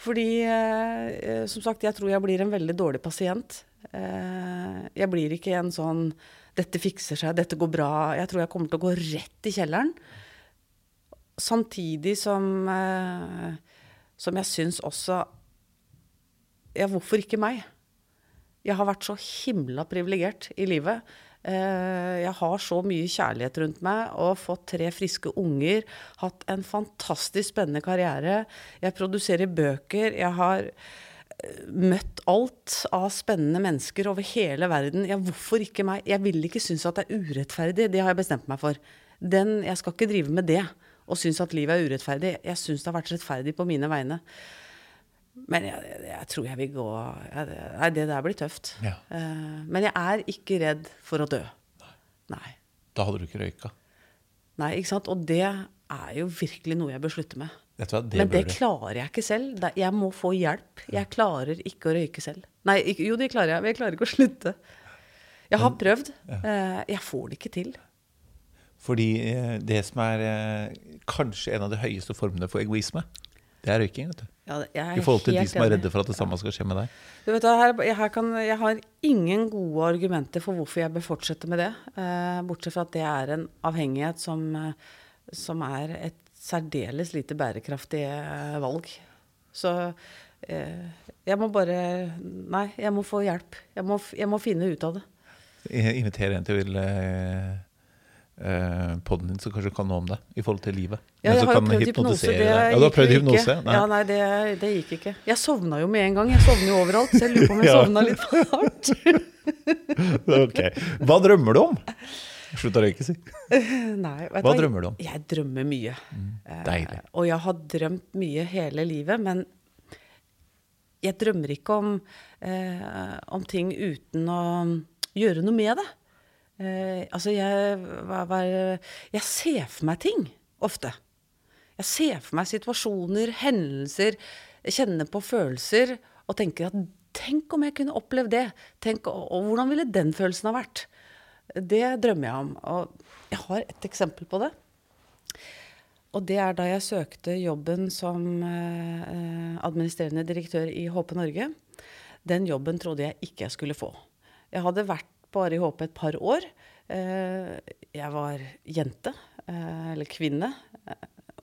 Fordi, eh, som sagt, jeg tror jeg blir en veldig dårlig pasient. Eh, jeg blir ikke en sånn 'dette fikser seg, dette går bra'. Jeg tror jeg kommer til å gå rett i kjelleren. Samtidig som, eh, som jeg syns også Ja, hvorfor ikke meg? Jeg har vært så himla privilegert i livet. Eh, jeg har så mye kjærlighet rundt meg og fått tre friske unger. Hatt en fantastisk spennende karriere. Jeg produserer bøker. Jeg har eh, møtt alt av spennende mennesker over hele verden. Ja, hvorfor ikke meg? Jeg vil ikke synes at det er urettferdig. Det har jeg bestemt meg for. Den, jeg skal ikke drive med det og syns at livet er urettferdig. Jeg syns det har vært rettferdig på mine vegne. Men jeg, jeg, jeg tror jeg vil gå Nei, det der blir tøft. Ja. Uh, men jeg er ikke redd for å dø. Nei. Da hadde du ikke røyka? Nei, ikke sant. Og det er jo virkelig noe jeg bør slutte med. Hva, det men det klarer jeg ikke selv. Jeg må få hjelp. Jeg klarer ikke å røyke selv. Nei, jo, det klarer jeg, men jeg klarer ikke å slutte. Jeg har prøvd. Uh, jeg får det ikke til. Fordi eh, det som er eh, kanskje en av de høyeste formene for egoisme, det er røyking. vet du. Ja, I forhold til de som er redde for at det samme skal skje med deg. Du vet, her, jeg, kan, jeg, har ingen gode argumenter for hvorfor jeg bør fortsette med det. Eh, bortsett fra at det er en avhengighet som, eh, som er et særdeles lite bærekraftig eh, valg. Så eh, jeg må bare Nei, jeg må få hjelp. Jeg må, jeg må finne ut av det. Invitere en til eh poden din som kanskje kan noe om det i forhold til livet. Ja, jeg har jo prøvd hypnose. Det ja, du har prøvd hypnose? Nei. Ja, nei, det, det, gikk ikke. Jeg sovna jo med en gang. Jeg sovner jo overalt, så jeg lurer på om jeg [LAUGHS] ja. sovna litt for hardt. [LAUGHS] ok. Hva drømmer du om? Slutt å røyke, si. [LAUGHS] Nei, Hva Hva drømmer du om? Jeg drømmer mye. Deilig. Eh, og jeg har drømt mye hele livet, men jeg drømmer ikke om, eh, om ting uten å gjøre noe med det. Eh, altså, jeg, var, var, jeg ser for meg ting ofte. Jeg ser for meg situasjoner, hendelser, kjenner på følelser og tenker at tenk om jeg kunne opplevd det. Tenk, og, og hvordan ville den følelsen ha vært? Det drømmer jeg om. Og jeg har et eksempel på det. Og det er da jeg søkte jobben som eh, administrerende direktør i HP Norge. Den jobben trodde jeg ikke jeg skulle få. Jeg hadde vært bare i HP et par år. Eh, jeg var jente, eh, eller kvinne.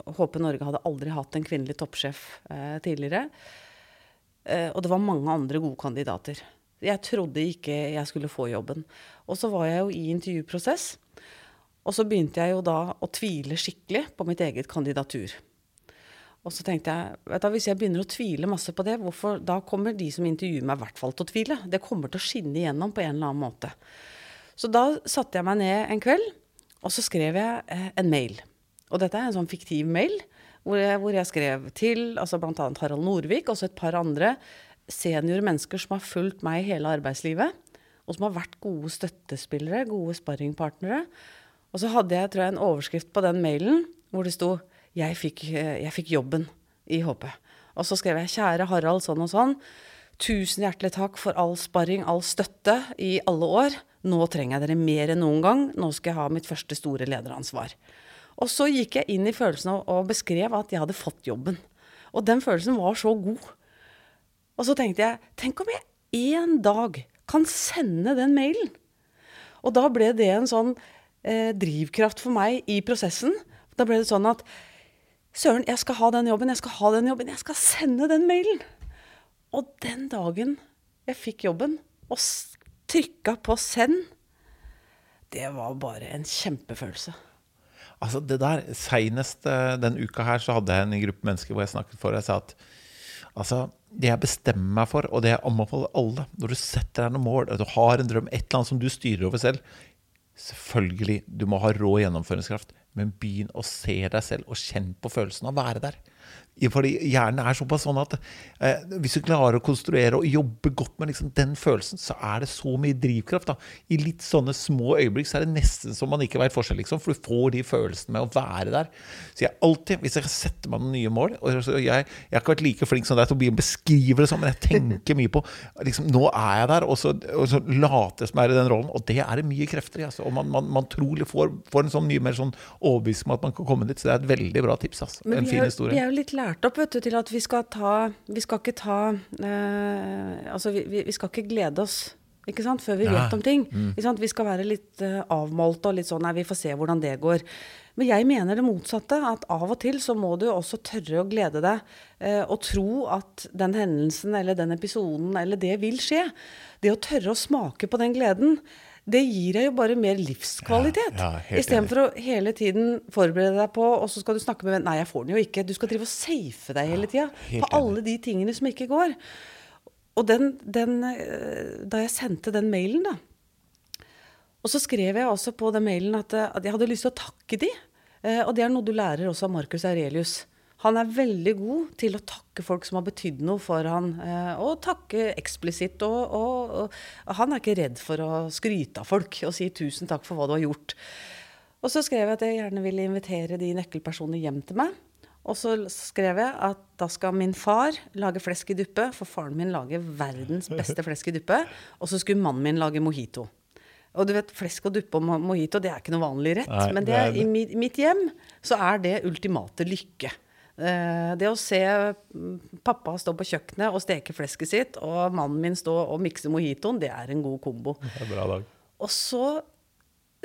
HP Norge hadde aldri hatt en kvinnelig toppsjef eh, tidligere. Eh, og det var mange andre gode kandidater. Jeg trodde ikke jeg skulle få jobben. Og så var jeg jo i intervjuprosess. Og så begynte jeg jo da å tvile skikkelig på mitt eget kandidatur. Og så tenkte jeg du, hvis jeg begynner å tvile masse på det, hvorfor, da kommer de som intervjuer meg, i hvert fall til å tvile. Det kommer til å skinne igjennom på en eller annen måte. Så da satte jeg meg ned en kveld, og så skrev jeg eh, en mail. Og dette er en sånn fiktiv mail hvor jeg, hvor jeg skrev til altså bl.a. Harald Norvik og så et par andre senior mennesker som har fulgt meg hele arbeidslivet, og som har vært gode støttespillere, gode sparringpartnere. Og så hadde jeg tror jeg, en overskrift på den mailen hvor det sto jeg fikk, jeg fikk jobben i HP. Og så skrev jeg 'Kjære Harald sånn og sånn'. Tusen hjertelig takk for all sparring, all støtte i alle år. Nå trenger jeg dere mer enn noen gang. Nå skal jeg ha mitt første store lederansvar. Og så gikk jeg inn i følelsen og beskrev at jeg hadde fått jobben. Og den følelsen var så god. Og så tenkte jeg tenk om jeg en dag kan sende den mailen? Og da ble det en sånn eh, drivkraft for meg i prosessen. Da ble det sånn at Søren, jeg skal ha den jobben, jeg skal ha den jobben, jeg skal sende den mailen. Og den dagen jeg fikk jobben og trykka på send, det var bare en kjempefølelse. Altså det der, Seinest uh, den uka her så hadde jeg en gruppe mennesker hvor jeg snakket for. Jeg sa at altså, det jeg bestemmer meg for, og det jeg anbefaler alle Når du setter deg noen mål, at du har en drøm, et eller annet som du styrer over selv Selvfølgelig, du må ha rå gjennomføringskraft, men begynn å se deg selv og kjenn på følelsen av å være der. Fordi hjernen er såpass sånn at eh, hvis du klarer å konstruere og jobbe godt med liksom den følelsen, så er det så mye drivkraft. da. I litt sånne små øyeblikk så er det nesten som man ikke veit forskjell, liksom, for du får de følelsene med å være der. Så jeg alltid, hvis jeg setter meg noen nye mål og jeg, jeg, har ikke vært like flink som deg til å beskrive det sånn, men jeg tenker mye på liksom, Nå er jeg der, og så, og så jeg er i den rollen. Og det er det mye krefter i. Altså. Og man, man, man trolig får, får, en sånn mye mer sånn overbevisning om at man kan komme dit. Så det er et veldig bra tips. Altså. En fin historie. Vi er jo litt lært opp vet du, til at vi skal ta Vi skal ikke ta eh, Altså, vi, vi, skal ikke glede oss ikke sant, før vi ja. vet om ting. Mm. Vi skal være litt uh, avmålte og litt sånn Nei, vi får se hvordan det går. Men jeg mener det motsatte. At av og til så må du også tørre å glede deg. eh, og tro at den hendelsen eller den episoden eller det vil skje. Det å tørre å smake på den gleden det gir deg jo bare mer livskvalitet. Ja, ja, Istedenfor å hele tiden forberede deg på, og så skal du snakke med Nei, jeg får den jo ikke. Du skal drive og safe deg hele tida ja, på alle de tingene som ikke går. Og den, den, eh, Da jeg sendte den mailen, da Og så skrev jeg også på den mailen at, eh, at jeg hadde lyst til å takke de. Eh, og det er noe du lærer også av Marcus Aurelius. Han er veldig god til å takke folk som har betydd noe for han, og takke eksplisitt. Og, og, og, han er ikke redd for å skryte av folk og si 'tusen takk for hva du har gjort'. Og så skrev jeg at jeg gjerne ville invitere de nøkkelpersonene hjem til meg. Og så skrev jeg at da skal min far lage flesk i duppe, for faren min lager verdens beste flesk i duppe. Og så skulle mannen min lage mojito. Og du vet, flesk og duppe og mojito det er ikke noe vanlig rett. Nei, men det, det det. i mitt hjem så er det ultimate lykke. Eh, det å se pappa stå på kjøkkenet og steke flesket sitt, og mannen min stå og mikse mojitoen, det er en god kombo. Det er bra dag. Og så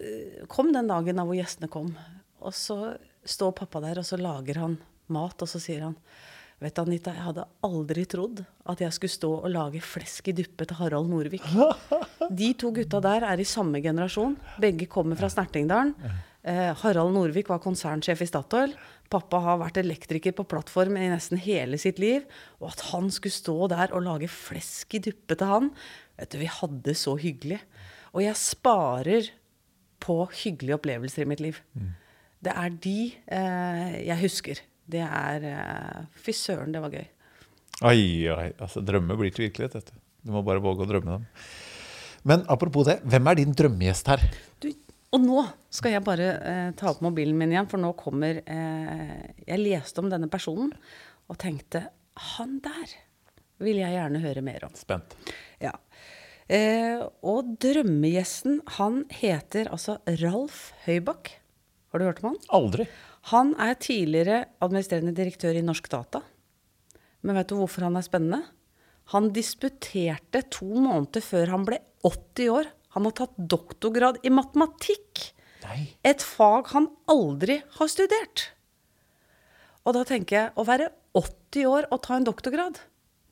eh, kom den dagen da hvor gjestene kom. Og så står pappa der, og så lager han mat, og så sier han Vet du, Anita, jeg hadde aldri trodd at jeg skulle stå og lage flesk i duppe til Harald Norvik. [LAUGHS] De to gutta der er i samme generasjon. Begge kommer fra Snertingdalen. Eh, Harald Norvik var konsernsjef i Statoil. Pappa har vært elektriker på plattform i nesten hele sitt liv. Og at han skulle stå der og lage flesk i duppe til han Vet du, Vi hadde så hyggelig. Og jeg sparer på hyggelige opplevelser i mitt liv. Det er de eh, jeg husker. Det er eh, Fy søren, det var gøy. Oi, oi. Altså, drømmer blir til virkelighet, vet du. Du må bare våge å drømme dem. Men apropos det, hvem er din drømmegjest her? Du, og nå skal jeg bare eh, ta opp mobilen min igjen, for nå kommer eh, Jeg leste om denne personen og tenkte Han der vil jeg gjerne høre mer om. Spent. Ja. Eh, og drømmegjesten, han heter altså Ralf Høybakk. Har du hørt om han? Aldri. Han er tidligere administrerende direktør i Norsk Data. Men vet du hvorfor han er spennende? Han disputerte to måneder før han ble 80 år. Han har tatt doktorgrad i matematikk. Nei. Et fag han aldri har studert. Og da tenker jeg, å være 80 år og ta en doktorgrad,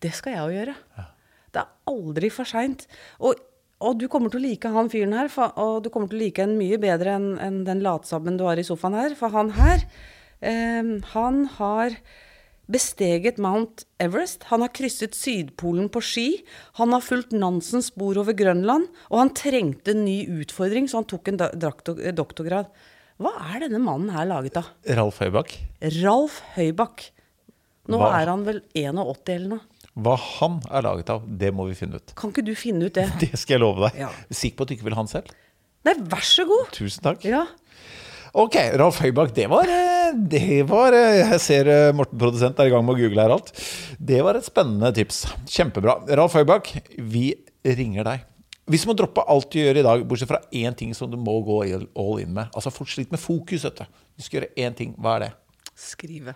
det skal jeg jo gjøre. Det er aldri for seint. Og, og du kommer til å like han fyren her, for, og du kommer til å like en mye bedre enn en den latsabben du har i sofaen her. For han her, eh, han har besteget Mount Everest. Han har krysset Sydpolen på ski. Han har fulgt Nansens spor over Grønland. Og han trengte en ny utfordring, så han tok en doktorgrad. Hva er denne mannen her laget av? Ralf Høybakk. Ralf Høybakk. Nå Hva? er han vel 81 eller noe. Hva han er laget av, det må vi finne ut. Kan ikke du finne ut det? [LAUGHS] Det skal jeg love deg. Ja. Sikker på at du ikke vil han selv? Nei, vær så god! Tusen takk. Ja. Ok, Ralf Høybakk, det var, eh, det var eh, Jeg ser eh, Morten produsent er i gang med å google her alt. Det var et spennende tips. Kjempebra. Ralf Høybakk, vi ringer deg. Hvis du må droppe alt du gjør i dag, bortsett fra én ting som du må gå all in med Altså Folk sliter med fokus. vet Du Du skal gjøre én ting. Hva er det? Skrive.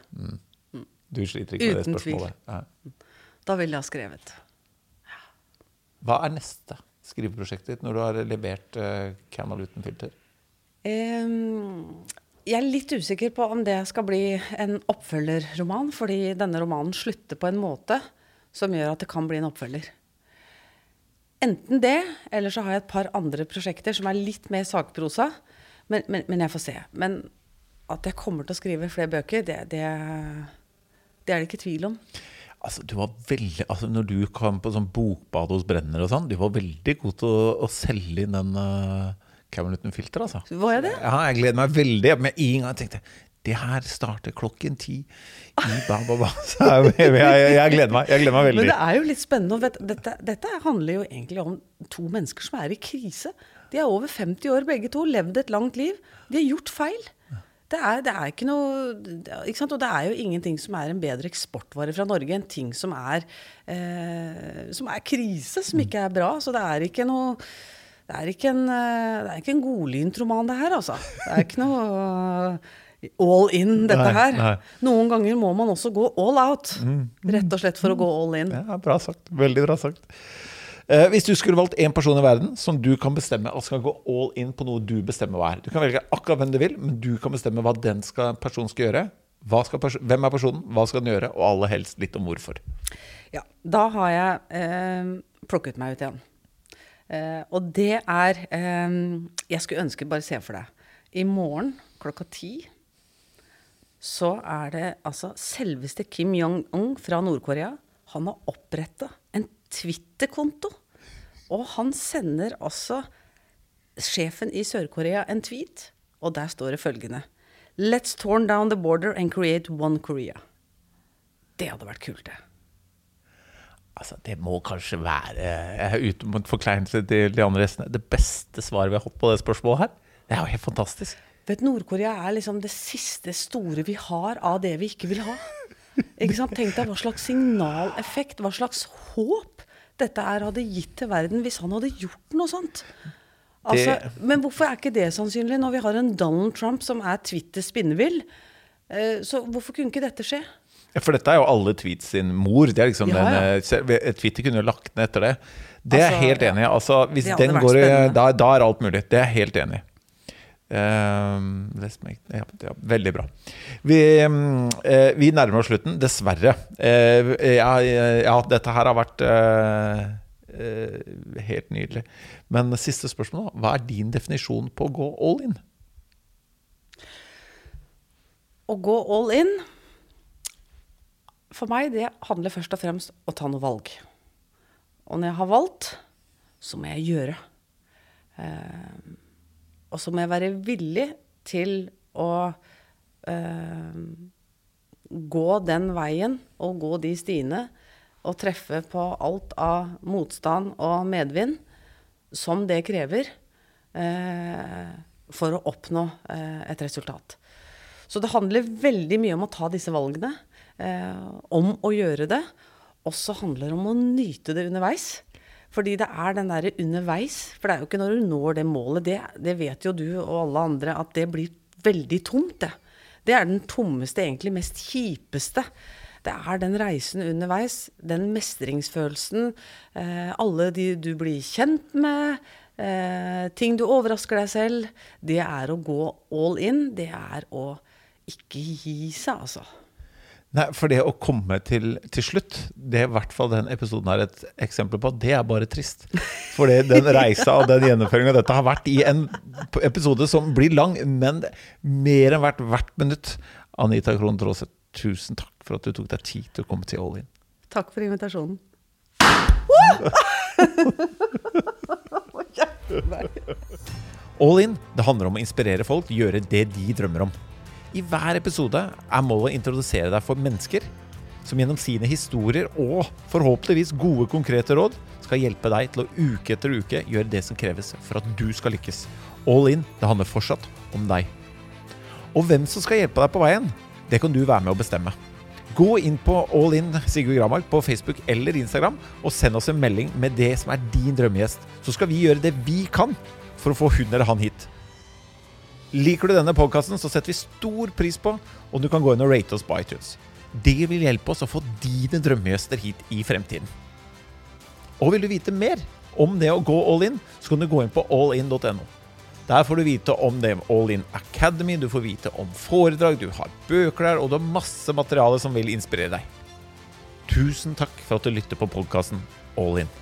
Du sliter ikke med det spørsmålet? Uten tvil. Ja. Da ville jeg ha skrevet. Hva er neste skriveprosjektet ditt når du har levert uh, Camel uten filter? Ehm, jeg er litt usikker på om det skal bli en oppfølgerroman, fordi denne romanen slutter på en måte som gjør at det kan bli en oppfølger. Enten det, eller så har jeg et par andre prosjekter som er litt mer sakprosa. Men, men, men jeg får se. Men at jeg kommer til å skrive flere bøker, det, det, det er det ikke tvil om. Altså, du var veldig, altså, når du kom på sånn bokbad hos Brenner og sånn, du var veldig god til å, å selge inn den uh, Camel uten filter, altså. Var jeg det? Ja, jeg gleder meg veldig. Med en gang tenkte jeg det her starter klokken ti i ba, ba, ba. [LAUGHS] Så jeg, jeg, jeg, gleder meg. Jeg gleder meg veldig. Men det er jo litt spennende. Vet, dette, dette handler jo egentlig om to mennesker som er i krise. De er over 50 år begge to, levd et langt liv. De har gjort feil. Det er, det er ikke noe ikke? Og det er jo ingenting som er en bedre eksportvare fra Norge enn ting som er, eh, som er krise, som ikke er bra. Så det er ikke noe det er ikke en, eh, det er ikke en godlynt roman, det her, altså. Det er ikke noe eh, all in, dette her. nei. Noen ganger må man også gå all out. Rett og slett for å gå all in. Ja, bra sagt. Veldig bra sagt. Eh, hvis du skulle valgt én person i verden som du kan bestemme at skal gå all in på noe du bestemmer hva er Du kan velge akkurat hvem du vil, men du kan bestemme hva den skal, personen skal gjøre. Skal hvem er personen, hva skal den gjøre, og aller helst litt om hvorfor. Ja, da har jeg eh, plukket meg ut igjen. Eh, og det er eh, Jeg skulle ønske, bare se for deg I morgen klokka ti så er det altså selveste Kim Jong-un fra Nord-Korea. Han har oppretta en Twitter-konto. Og han sender altså sjefen i Sør-Korea en tweet, og der står det følgende Let's torn down the border and create one Korea. Det hadde vært kult, det. Altså, Det må kanskje være jeg er uten mot forkleinelse til de andre gjestene, det beste svaret vi har fått på det spørsmålet her. Det er jo helt fantastisk. Vet, Nord-Korea er liksom det siste store vi har av det vi ikke vil ha. Ikke sant? Tenk deg hva slags signaleffekt, hva slags håp dette her hadde gitt til verden hvis han hadde gjort noe sånt. Altså, men hvorfor er ikke det sannsynlig når vi har en Donald Trump som er Twitters spinnevill? Eh, Så hvorfor kunne ikke dette skje? For dette er jo alle tweets sin mor. Det er liksom Ja, ja. Den, Twitter kunne jo lagt ned etter det. Det er jeg Altså, helt enig i. Altså, hvis den går da, da er alt mulig. Det er jeg helt enig i. Make- ja, ja, veldig bra. Vi, eh, vi nærmer oss slutten, dessverre. Uh, ja, ja, dette her har vært eh, eh, helt nydelig. Men siste spørsmål. Hva er din definisjon på å gå all in? Å gå all in For meg, det handler først og fremst om å ta noe valg. Og når jeg har valgt, så må jeg gjøre. Eh, og så må jeg være villig til å eh, gå den veien og gå de stiene og treffe på alt av motstand og medvind som det krever eh, for å oppnå eh, et resultat. Så det handler veldig mye om å ta disse valgene, om å gjøre det. Også handler om å nyte det underveis. Fordi det er den derre underveis. For det er jo ikke når du når det målet, det, det vet jo du og alle andre, at det blir veldig tomt, det. Det er den tommeste, egentlig mest kjipeste. Det er den reisen underveis, den mestringsfølelsen, eh, alle de du blir kjent med, eh, ting du overrasker deg selv. Det er å gå all in. Det er å ikke gi seg, altså. Nei, for det å komme til, til slutt, det er i hvert fall den episoden er et eksempel på, det er bare trist. For den [LAUGHS] reisa og den gjennomføringa dette har vært i en episode som blir lang, men mer enn hvert, hvert minutt. Anita Krohn Traaseth, tusen takk for at du tok deg tid til å komme til All In. Takk for invitasjonen. [LAUGHS] All In det handler om å inspirere folk, gjøre det de drømmer om. I hver episode er målet å introdusere deg for mennesker som gjennom sine historier og forhåpentligvis gode, konkrete råd skal hjelpe deg til å uke etter uke gjøre det som kreves for at du skal lykkes. All in, det handler fortsatt om deg. Og hvem som skal hjelpe deg på veien, det kan du være med å bestemme. Gå inn på All in Sigurd Gramark på Facebook eller Instagram og send oss en melding med det som er din drømmegjest. Så skal vi gjøre det vi kan for å få hun eller han hit. Liker du denne podkasten, så setter vi stor pris på om du kan gå inn og rate oss på iTunes. Det vil hjelpe oss å få dine drømmegjester hit i fremtiden. Og vil du vite mer om det å gå all in, så kan du gå inn på allin.no. Der får du vite om det All In Academy, du får vite om foredrag, du har bøker der, og du har masse materiale som vil inspirere deg. Tusen takk for at du lytter på podkasten All In.